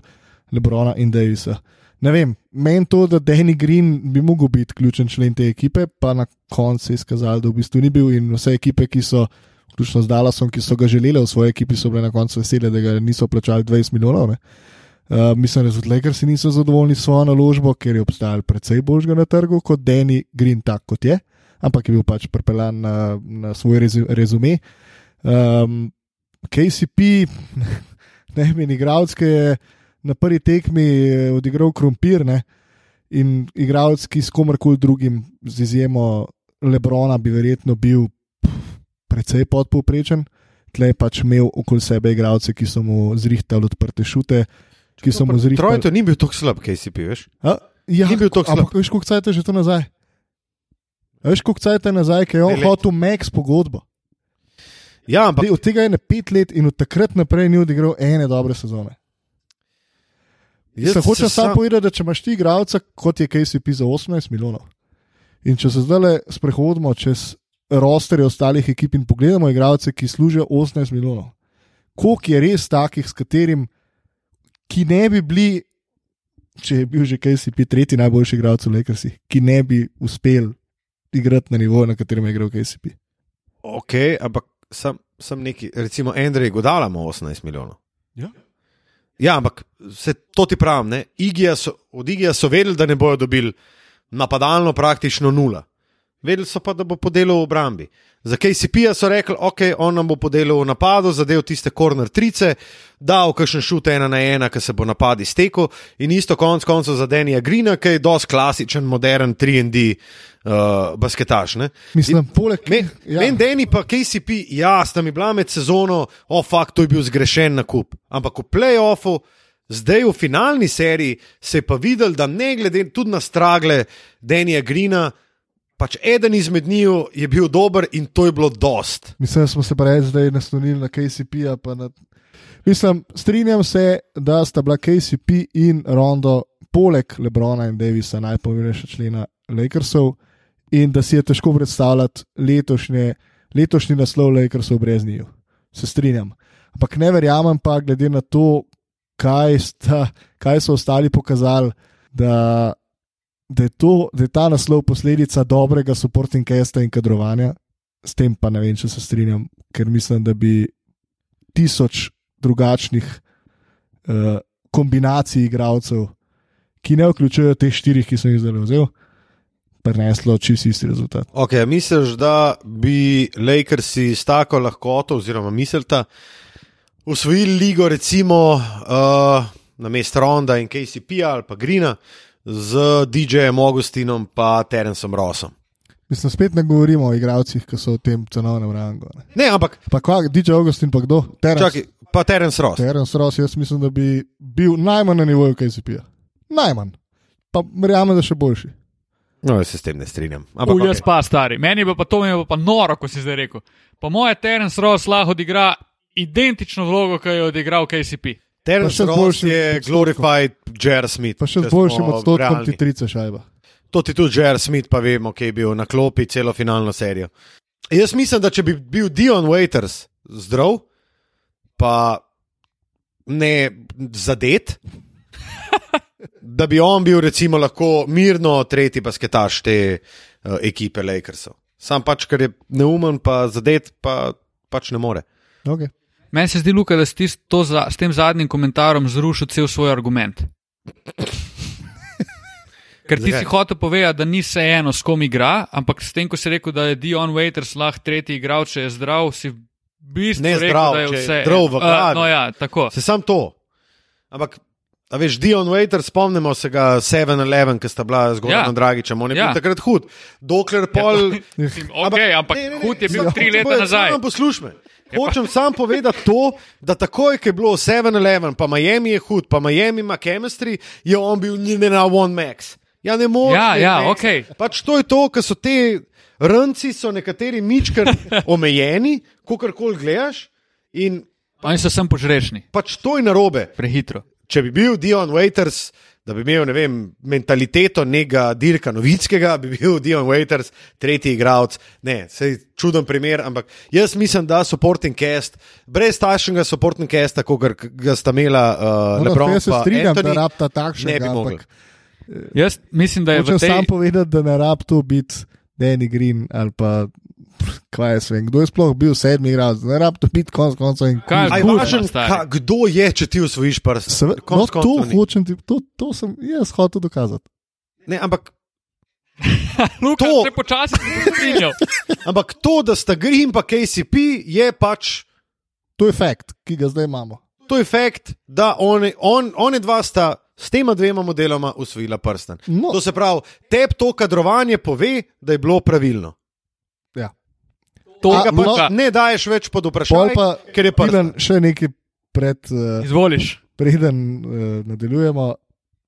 Lebrona in Davisa. Ne vem, meni to, da Danny Green bi mogel biti ključen člen te ekipe, pa na koncu se je izkazalo, da v bistvu ni bil in vse ekipe, ki so, vključno z Dallasom, ki so ga želeli v svoji ekipi, so bile na koncu vesele, da ga niso plačali 20 milijonov. Ne? Uh, mislim, da tudi Lakersi niso zadovoljni s svojo naložbo, ker je obstajal precej boljšega na trgu kot Danny Green, tak kot je, ampak je bil pač prepeljan na, na svoj rezu, rezume. Um, KCP, ne vem, igralec, ki je na prvi tekmi eh, odigral krompir ne, in igralec, ki s komarkoli drugim, z izjemo Lebrona, bi verjetno bil precej podpovprečen. Tle je pač imel okoli sebe igralce, ki so mu zrihtali odprte šute, ki so mu zrihtali. Trojto ni bil tako slab, KCP, veš? A, ja, Ni bil tako slab. ampak veš, koliko cajt je že to nazaj? A Veš, koliko cajt je nazaj, ker je on hotel Max pogodbo. Ja, ampak od tega je na pet let in od takrat naprej ni odigral ene dobre sezone. Jaz jaz hočem samo povedati, da če imaš ti igralca, kot je KCP za 18 milijonov, in če se zdaj sprehodimo čez rosterje ostalih ekip in pogledamo igralce, ki služijo 18 milijonov, koliko je res takih, s katerim, ki ne bi bili, če je bil že KCP tretji najboljši igralec v Lakersih, ki ne bi uspel igrati na nivoju, na katerem je igral KCP. Ok, ampak sem, sem neki, recimo, Andrej Godala ima 18 milijonov. Ja. Ja, ampak se to ti pravim, ne? Igija so, od Igija so vedeli, da ne bodo dobili napadalno praktično nula. Vedeli so pa, da bo podelil v obrambi. Za KCP-ja so rekli, ok, on nam bo podelil v napadu, zadev tiste korner trice, dal kakšen šut ena na ena, ki se bo napad iztekel in isto konc koncev za Denija Grina, ki je dosti klasičen, modern 3D uh, basketaš. Ne? Mislim, poleg Men, ja. men Deni pa KCP, ja, sta mi bila med sezono, oh, fakt, to je bil zgrešen nakup. Ampak v playoffu, zdaj v finalni seriji, se je pa videl, da ne glede tudi na stragle Denija Grina, pač eden izmed njiju je bil dober in to je bilo dost. Mislim, da smo se prej zdaj naslonili na pa Na... Mislim, strinjam se, da sta bila KCP in Rondo, poleg Lebrona in Davisa, najpomembnejša člena Lakersov, in da si je težko predstavljati letošnje, letošnji naslov Lakersov brez njiju. Se strinjam. Ampak ne verjamem pa, glede na to, kaj, sta, kaj so ostali pokazali, da, da, je to, da je ta naslov posledica dobrega supporting casta in kadrovanja. S tem pa ne vem, če se strinjam, ker mislim, da bi tisoč drugačnih uh, kombinacij igralcev, ki ne vključujejo teh štirih, ki sem jih zdaj vzel, preneslo čisto isti rezultat. Ok, misliš, da bi Lakersi s tako lahkoto, oziroma mislite, usvojili ligo, recimo uh, na mestu Ronda in KCP ali pa Grina z DJ-jem Augustinom in Terencem Rossom? Mislim, spet ne govorimo o igralcih, ki so v tem cenovnem rangu. Ne. Ne, ampak Pa kva, DJ Augustin, pa kdo? Terence, čakaj, pa Terence Ross. Terence Ross, jaz mislim, da bi bil najmanj na nivoju KCP-ja. Najmanj. Pa verjamem, da še boljši. No, jaz se s tem ne strinjam. Ampak, U, jaz okay. pa stari. Meni pa, pa to mi je pa noro, ko si zdaj rekel. Po moje Terence Ross lahko odigra identično vlogo, ki jo je odigral KCP. Terence Ross je odstotkom. glorified Jer Smith. Pa še z boljšim odstotkom ti trice šajba. To ti tudi Jer Smith, pa vemo, ki je bil na klopi celo finalno serijo. Jaz mislim, da če bi bil Dion Waiters zdrav, pa ne zadet, da bi on bil recimo lahko mirno tretji basketaš te uh, ekipe Lakersov. Sam pač, ker je neumen, pa zadet, pa pač ne more. Okay. Meni se zdi, Luka, da si to za, s tem zadnjim komentarom zrušil cel svoj argument. Ker ti si hotel povedati, da ni vse eno, s kom igra, ampak s tem, ko si rekel, da je Dion Waiters lahko tretji igralec, če je zdrav, si v bistvu Ne rekel, zdrav, da je vse. zdrav v glavi. Uh, no, ja, tako. Se sam to. Ampak, a veš, Dion Waiters, spomnimo se ga 7-11, ki sta bila z Goranom Ja. Dragičem, on je Ja. bil takrat hud. Dokler pol. Mislim, okay, ampak ne, ne, ne, hud je bil tri leta samo- nazaj. Poslušaj me. Hočem sam povedati to, da takoj, ko je bilo 7-11, pa Miami je hud, pa Miami ima chemistry, je on bil njene na One Max. Ja, ne moreš. Ja, ja, Maxa. okej. Pač to je to, ker so te rnci, so nekateri mičkar omejeni, kogarkoli gledaš. In Oni so sem požrešni, pač to je narobe. prehitro. Če bi bil Dion Waiters, da bi imel ne vem, mentaliteto nekega Dirka Novickega, bi bil Dion Waiters tretji igralec. Ne, sej čuden primer, ampak jaz mislim, da supporting cast, brez takšnega supporting casta, kot ga sta imela uh, No, Lebron jaz se pa strinjam, Anthony, da rabta ne bi takšnega. mogli. ampak Jaz mislim, da je v Hočem tej. sam povedati, da ne rab to biti Danny Green ali pa kaj jaz vem. Kdo je sploh bil sedmi igralec? Ne rab to biti konc koncev in Kaj Aj, Kuzma, važen, ka, kdo je, če ti usvojiš prst? Seve, no, to ni. hočem ti, to, to sem jaz hotel dokazati. Ne, ampak, Luka, To- se počasi strinjal. ampak to, da sta Green pa KCP, je pač. To je fakt, ki ga zdaj imamo. To je fakt, da oni, on, oni dva sta s tema dvema modeloma usvojila prsten. No. To se pravi, tebi to kadrovanje pove, da je bilo pravilno. To A, no, pa Ne daješ več pod vprašanje, pa, ker je. Tilen, še nekaj pred, uh, izvoliš. preden uh, nadaljujemo.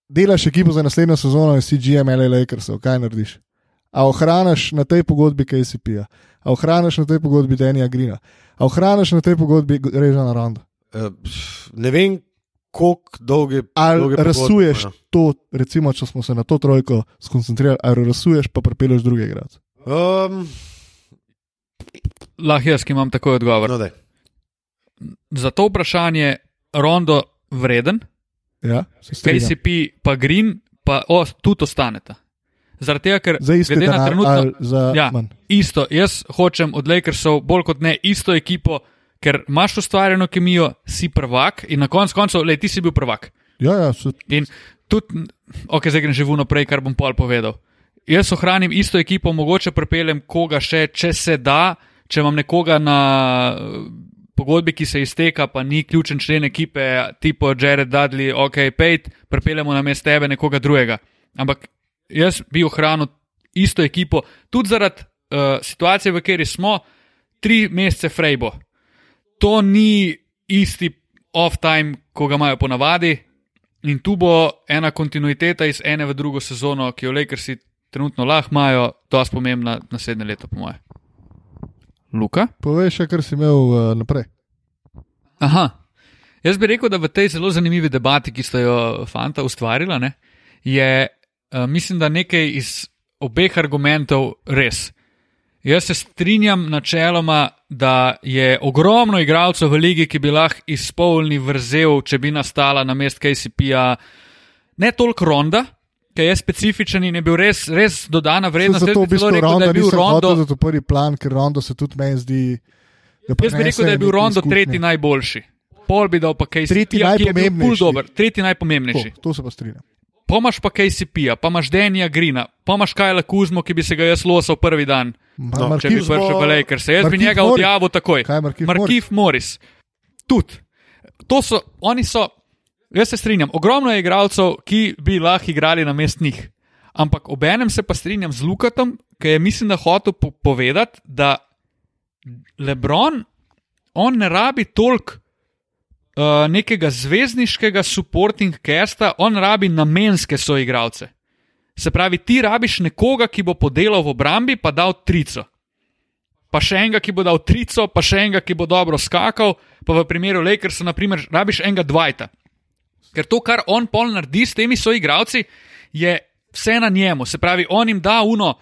Delaš ekipo za naslednjo sezono in si GM LA Lakersov, kaj narediš? A ohraniš na tej pogodbi KCP-ja, a ohraniš na tej pogodbi Denija Grina, a ohraniš na tej pogodbi Režana Ronda. Uh, ne vem, koliko dolge. Ali pogodbe rasuješ imajo. to, recimo, če smo se na to trojko skoncentrirali, ali rasuješ pa pripeleš druge igralce. Um, Lahko jaz, ki imam takoj odgovor. no, daj. Za to vprašanje Rondo vreden, Ja. KCP pa Green pa o, tudi ostaneta. Zaradi tega, ker Za iste glede na denar trenutno ali za Ja. manj. isto, jaz hočem od Lakersov bolj kot ne isto ekipo, ker imaš ustvarjeno kemijo, si prvak in na koncu koncev, le ti si bil prvak. Ja, ja, se, In tudi, ok, zdaj grem že vuno prej, kar bom pol povedal. Jaz ohranim isto ekipo, mogoče prepeljem koga še, če se da, če imam nekoga na eh, pogodbi, ki se izteka, pa ni ključen člen ekipe, tipo Jared Dudley, ok, pejt, prepeljemo na mest tebe nekoga drugega. Ampak jaz bi ohranil isto ekipo, tudi zaradi uh, situacije, v kateri smo, tri mesece frejbo. To ni isti off-time, ko ga imajo ponavadi, in tu bo ena kontinuiteta iz ene v drugo sezono, ki jo Lakersi trenutno lahko imajo, dosti pomembna naslednje leto, po moje. Luka? povej še, kar si imel uh, naprej. Aha. Jaz bi rekel, da v tej zelo zanimivi debati, ki sta jo fanta ustvarila, ne, je, uh, mislim, da nekaj iz obeh argumentov res. Jaz se strinjam načeloma, da je ogromno igralcev v ligi, ki bi lahko izpolnili vrzel, če bi nastala na mest KCP-ja, ne toliko ronda, ki je specifičen in je bil res, res dodana vrednost. Zato bi rekel, da Ronda je bil Rondo. hotel, da to prvi plan, ker Rondo se tudi meni zdi. da Jaz bi rekel, da je bil Rondo izkušnje. tretji najboljši. Pol bi dal pa KCP, Tretji je bil najpomembnejši. dober, tretji najpomembnejši. To, to se pa strinjam. Pa imaš pa KCP, pa imaš Denija Grina, pa imaš Kajla Kuzmo, ki bi se ga jaz losal prvi dan, Ma- No, če bi prišel v Lakers. Jaz bi Markif njega Morris. odjavil takoj. Je Markif Markif Morris. Tudi. To so, oni so, jaz se strinjam, ogromno je igralcev, ki bi lahko igrali na mest njih. Ampak obenem se pa strinjam z Lukatom, ki je mislim, da hotel po povedati, da Lebron, on ne rabi toliko uh, nekega zvezdniškega supporting casta, on rabi namenske soigralce. Se pravi, ti rabiš nekoga, ki bo podelal v obrambi, pa dal trico. Pa še enega, ki bo dal trico, pa še enega, ki bo dobro skakal, pa v primeru Lakersa, naprimer, rabiš enega Dvajta. Ker to, kar on pol naredi s temi soigralci, je vse na njemu. Se pravi, on jim da uno,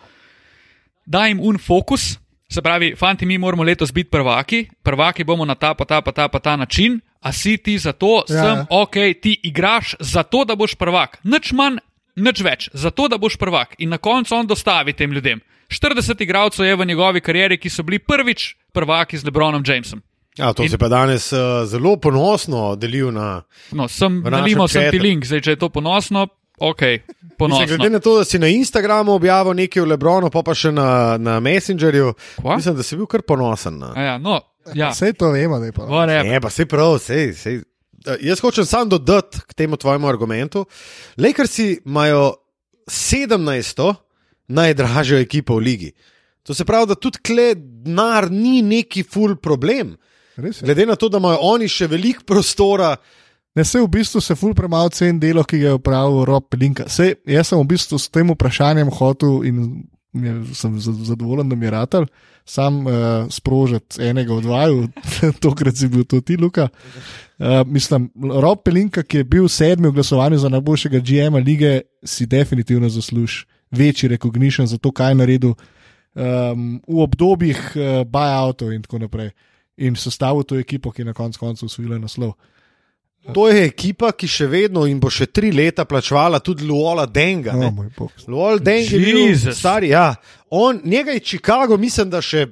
da jim un fokus. Se pravi, fanti, mi moramo letos biti prvaki, prvaki bomo na ta, pa ta, pa ta, pa ta način, a si ti za to, ja. sem ok, ti igraš za to, da boš prvak. Nič manj, nič več, za to, da boš prvak. In na koncu on dostavi tem ljudem. 40 igralcev je v njegovi karieri, ki so bili prvič prvaki z Lebronom Jamesom. Ja, to In- se pa danes uh, zelo ponosno delil na. No, sem nalimal sem ti link, zdaj če je to ponosno, ok, Mislim, glede na to, da si na Instagramu objavil nekaj o Lebronu, pa pa še na, na Messengerju, Kva? mislim, da si bil kar ponosen. Na. A Ja, no, ja, Vse to vemo, da je pa. Ne, pa se prav, sej, sej. Eh, Jaz hočem samo dodati k temu tvojemu argumentu. Lakersi imajo 17. najdražjo ekipo v ligi. To se pravi, da tudi kle denar ni neki full problem. Glede na to, da imajo oni še veliko prostora, Ne, se v bistvu se ful premalo cen delo, ki ga je upravil Rob Pelinka. Sej, jaz sem v bistvu s tem vprašanjem hotel in je- sem za- zadovoljen, da mi je ratelj, sam uh, sprožiti enega od vaju, tokrat si bil to ti, Luka. Uh, mislim, Rob Pelinka, ki je bil sedmi v glasovanju za najboljšega GM-a lige, si definitivno zasluži večji recognition za to, kaj je naredil um, v obdobjih uh, buyoutov in tako naprej. In sestavil to ekipo, ki je na koncu koncev usvojila naslov. to je ekipa, ki še vedno in bo še tri leta plačevala tudi Luola Denga. Oh, ne. moj bog. Luol Deng je bil star, ja. On, njega je Chicago, mislim, da še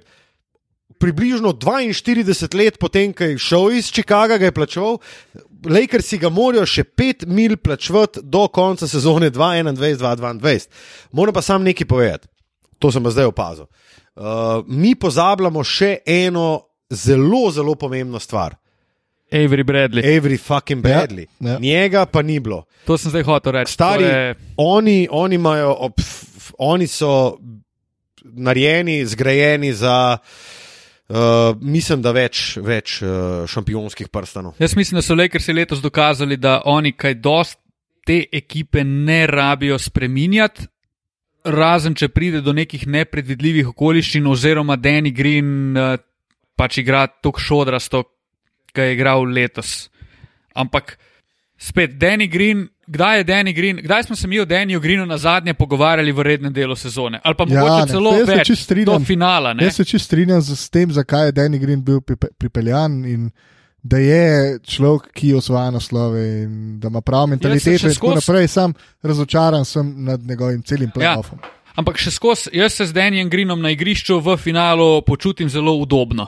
približno 42 let potem, ko je šel iz Chicaga, ga je plačeval. Lakersi ga morajo še 5 mil plačevati do konca sezone 2021-2022. Moram pa sam nekaj povedati, to sem pa zdaj opazil. Uh, mi pozabljamo še eno zelo, zelo pomembno stvar. Avery Bradley. Avery fucking Bradley. ja. Njega pa ni bilo. To sem zdaj hotel reči. Stari, To je- oni, oni, imajo, ob, f, oni so narejeni, zgrajeni za, uh, mislim, da več, več uh, šampionskih prstanov. Jaz mislim, da so Lakersi letos dokazali, da oni kaj dost te ekipe ne rabijo spreminjati, razen če pride do nekih nepredvidljivih okoliščin, oziroma Danny Green eh, pač igra tako šodrasto, ki je igral letos. Ampak spet, Danny Green. Kdaj je Danny Green, kdaj smo se mi o Dannyju Greenu na zadnje pogovarjali v rednem delu sezone? Ali pa Ja, mogoče ne, celo več, strinjam. do finala. Ne? Jaz se čisto strinjam z, s tem, zakaj je Danny Green bil pripe, pripeljan in da je človek, ki osvaja naslove in da ima prav mentaliteto še in tako naprej. Sam razočaran sem nad njegovim celim playoffom. Ampak še skozi, jaz se z Danijem Greenom na igrišču v finalu počutim zelo udobno.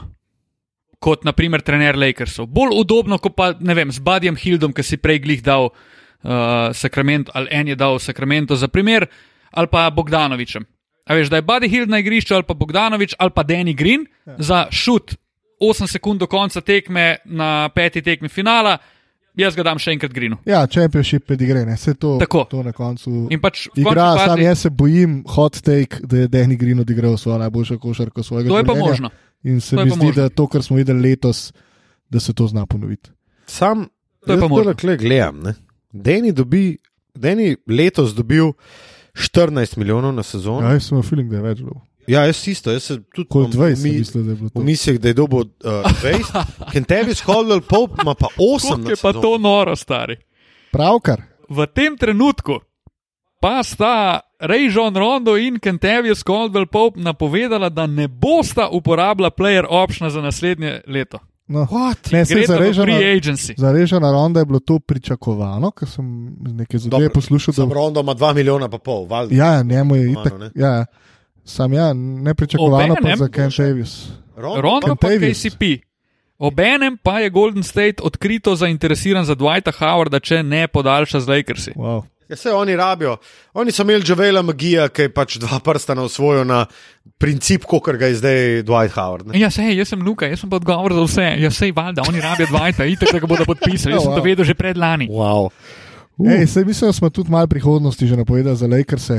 Kot naprimer trener Lakersov. Bolj udobno, kot pa ne vem, z Budjem Hildom, ki si prej glih dal uh, Sacramento, ali en je dal Sacramento za primer, ali pa Bogdanovičem. A veš, da je Buddy Hild na igrišču, ali pa Bogdanovič, ali pa Danny Green ja. za šut 8 sekund do konca tekme na peti tekmi finala, jaz ga dam še enkrat Greenu. Ja, championship pedigre, ne vse to, Tako. to na koncu. In pač Igra, končni sam fazi- jaz se bojim, hot take, da je Danny Green odigral svojo najboljšo košarko svojega To je pa življenja. možno. In se mi zdi, možno. da to, kar smo videli letos, da se to zna ponoviti. Sam, To je pa možno. tole gledam. Ne. Deni, dobi, Deni letos dobil 14 milijonov na sezono. Ja, jaz sem imel feeling, da je več bilo. Ja, jaz isto, jaz se tudi Kot imam 20, mi- mi, mislim, da je bilo V to. mislih, da je dobil uh, 20, Kentavis Caldwell Pope ima pa 8 Kako na je pa to noro, stari. Pravkar. v tem trenutku pa sta Ray John Rondo in Kentavius Caldwell Pope napovedala, da ne bosta uporabila player optiona za naslednje leto. No. What? Ne, se Gre za za Režana, free agency. za Režana Ronda je bilo to pričakovano, ker sem nekaj zadeve poslušal. Sam Da, Rondo ima 2 milijona pa pol, valjda. ja, njemu je itak. ne? Ja, sam ja, nepričakovano pa Obenem- za Ken Davis. Rondo pa Kentavius. KCP. Obenem pa je Golden State odkrito zainteresiran za Dwighta Howarda, če ne podaljša z Lakersi. Wow. Ja, se oni rabijo. Oni so imeli Javela Magija, ki je pač dva prsta na osvojo na princip, kot ga je zdaj Dwight Howard. Ne? Ja, sej, jaz sem Luka, jaz sem pa odgovor za vse. Ja, sej, valjda, oni rabijo Dwighta, itek, da ga bodo podpisali. Jaz sem to Wow. vedel že pred lani. Wow. Ej, sej mislim, da smo tudi malo prihodnosti že napovedali za Lakers.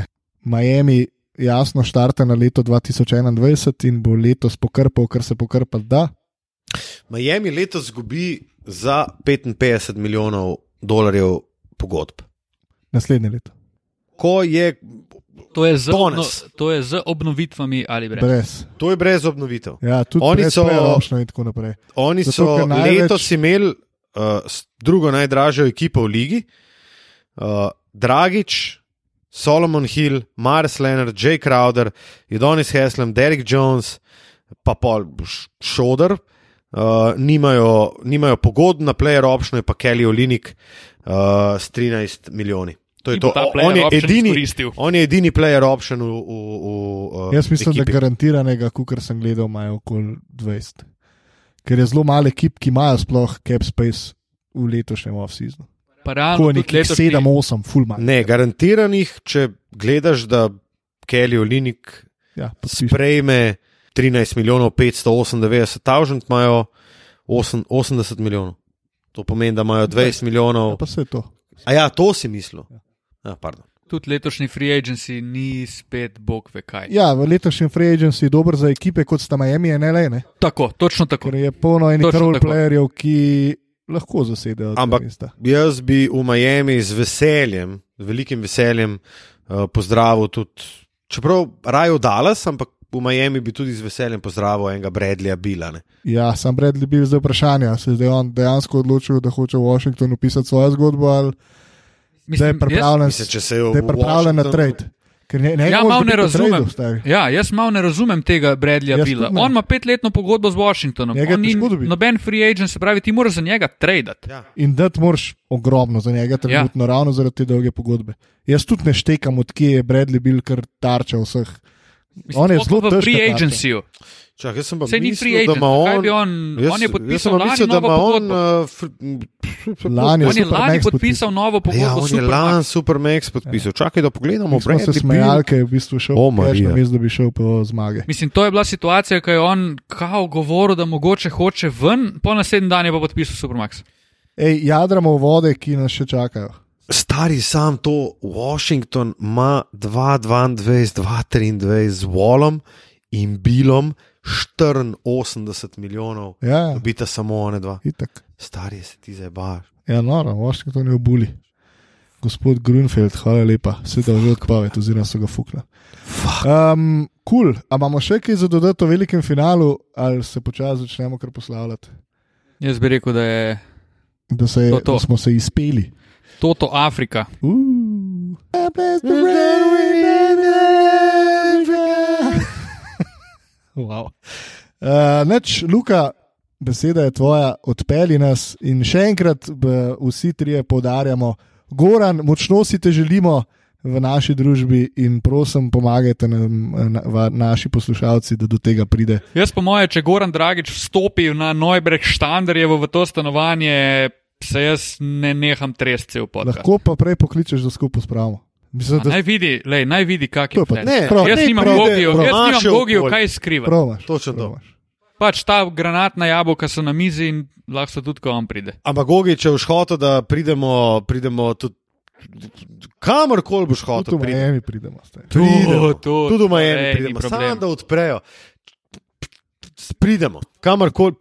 Miami jasno štarte na leto 2021 in bo letos pokrpal, kar se pokrpati da. Miami letos izgubi za 55 milijonov dolarjev pogodb. Naslednje leto. Ko je, To je z, obno, to je z obnovitvami ali brez. Brez. to je brez obnovitev. Ja, tudi Oni brez so- preročno in tako naprej. Oni Zato, so največ- letos imeli uh, s- drugo najdražjo ekipo v ligi. Uh, Dragič, Solomon Hill, Mars Leonard, Jay Crowder, Jodonis Heslem, Derek Jones, pa pol Šoder. Uh, nimajo, nimajo pogodb na player option, je pa Kelly Olinik uh, s 13 milijoni. To je to. On je, edini, izkoristil. on je edini player option v. v, v uh, Jaz mislim, ekipi. da garantiranega, kar sem gledal, imajo okoli 20. Ker je zelo malo ekip, ki imajo sploh cap space v letošnjem off-seasonu. Realno Tako nekih letošnji- 7-8, full man. Ne, garantiranih, če gledaš, da Kelly Olinik Ja, podpiš. sprejme 13 milijonov 598 tavžent, imajo 8, 80 milijonov. To pomeni, da imajo 20 milijonov. Ja, pa se je to. A ja, to si mislil. Ja, pardon. tudi letošnji free agency ni spet bog ve kaj. Ja, v letošnjem free agency je dober za ekipe kot sta Miami in LA, ne? Tako, točno tako. ker je polno enih roleplayerjev, ki lahko zasedejo. Ampak-. Jaz bi v Miami z veseljem, z velikim veseljem uh, pozdravil tudi, čeprav raje v Dallas, ampak v Miami bi tudi z veseljem pozdravil enega Bradleya Bila. Ne. Ja, sam Bradley bil zdaj vprašanje, se je zdaj on dejansko odločil, da hoče v Washingtonu pisati svojo zgodbo ali da je jaz, pripravljen, Mislim, če se je pripravljen na trade. Ker ne, ne Ja, malo ne razumem. tradu, ja, jaz malo ne razumem tega Bradleya Jaz Bila. On ima petletno pogodbo z Washingtonom, Njega on ni težko noben free agent, se pravi, ti moraš za njega tradati. Ja. In da ti moraš ogromno za njega, trenutno ja. ravno zaradi te dolge pogodbe. Jaz tudi ne štekam, odkje je Bradley bil kar tarča vseh. On je zelo v težka free tarča. Čak, jaz sem pa Sej mislil, agent, da ima on. bi on, Jaz, on je podpisal lani mislil, da novo ima on. pogodbo. Uh, fr, Lani On je Supermax lani podpisal. podpisal novo ja, pogodbo on s je Supermax. lan Supermax podpisal. Čakaj, da pogledamo. Mi smo se smejali, ker je v bistvu šel po namesto da bi šel po zmage. Mislim, to je bila situacija, ko je on kao govoril, da mogoče hoče ven, po naslednji dan je pa podpisal Supermax. Ej, jadramo vode, ki nas še čakajo. Stari sam to, Washington ima 2-22-2-23 z Wallom in Bilom 84 milijonov, Ja, ja, dobita samo one dva. itak. Stari se ti zdaj baš. Ja, noro, Washington je v buli. Gospod Grunfeld, hvala lepa, se da že odpavati, oziroma so ga fukla. Um, cool. A imamo še kaj za dodati o velikem finalu, ali se počasi začnemo kar poslavljati? Jaz bi rekel, da je Da, se je, To, to. da smo se izpeli. Toto Afrika. Uh. Wow. uh, neč, Luka, beseda je tvoja, odpeli nas in še enkrat vsi trije poudarjamo, Goran, močno si te želimo v naši družbi in prosim, pomagajte nam, na, va, naši poslušalci, da do tega pride. Jaz po moje, če Goran Dragič vstopi na Neubreg Štandarjevo v to stanovanje, se jaz ne neham tresti v podcast. Lahko pa prej pokličeš, da skupaj spravimo. Mislim, da Naj vidi, lej, naj vidi, kak je pa-. Ne, prav, Jaz ne nimam pride gogijev, v jaz nimam naše gogijev, okolje. kaj skriva. promaš. Točno to. promaš. Pač ta granatna jabolka so na mizi in lahko so tudi, ko on pride. Ampak, Gogi, če boš hotel, da pridemo, pridemo tudi kamorkoli boš hotel. Tudi v pridemo. Miami pridemo. Tudi v Miami pridemo, samo da odprejo. Pridemo, kamorkoli.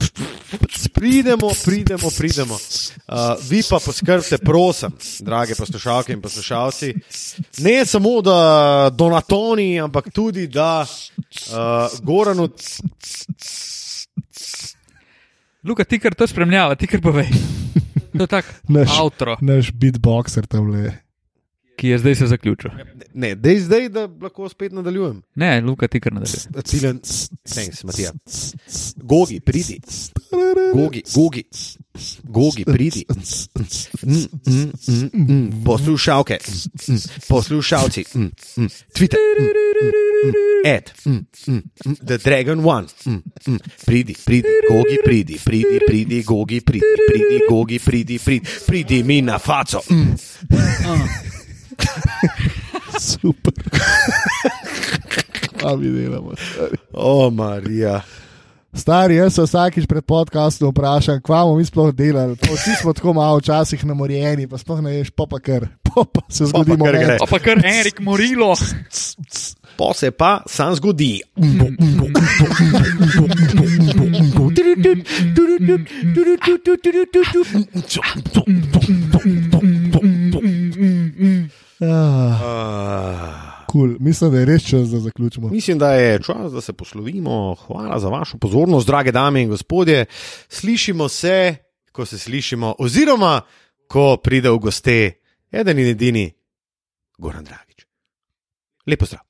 Pridemo, pridemo, pridemo. Uh, vi pa poskrbite, prosim, drage poslušalke in poslušalci, ne samo da Donatoni, ampak tudi da uh, Goranu. Luka, ti kar to spremljava, ti kar povej. To je tak Naš- avtro, Naš beatboxer tam le. Ki je zdaj se zaključil. Ne, dej zdaj, da lahko spet nadaljujem. Ne, Luka, ti kar nadaljuje. Ciljen, thanks, Matija. Gogi, pridi. Gogi, gogi, gogi, pridi. Poslušalke, poslušalci. Twitter. Ed. The Dragon One, pridi, pridi, gogi, pridi, pridi, pridi, gogi, pridi, pridi, gogi, pridi, pridi, pridi mi na faco. Super. A mi delamo. O, Marija. Stari, jaz se vsakič pred podcastom vprašam, kva bomo mi sploh delali. Pa Vsi smo tako malo včasih namorjeni, pa sploh ne veš, pa pa kar. Pa pa se zgodi Pa pa kar moment. gre. Pa pa kar Erik Morilo. Pa se pa sam zgodi. Ah, cool. Mislim, da je res čas, da zaključimo. Mislim, da je čas, da se poslovimo. Hvala za vašo pozornost, drage dame in gospodje. Slišimo se, ko se slišimo, oziroma ko pride v goste eden in edini Goran Dragič. Lepo zdrav.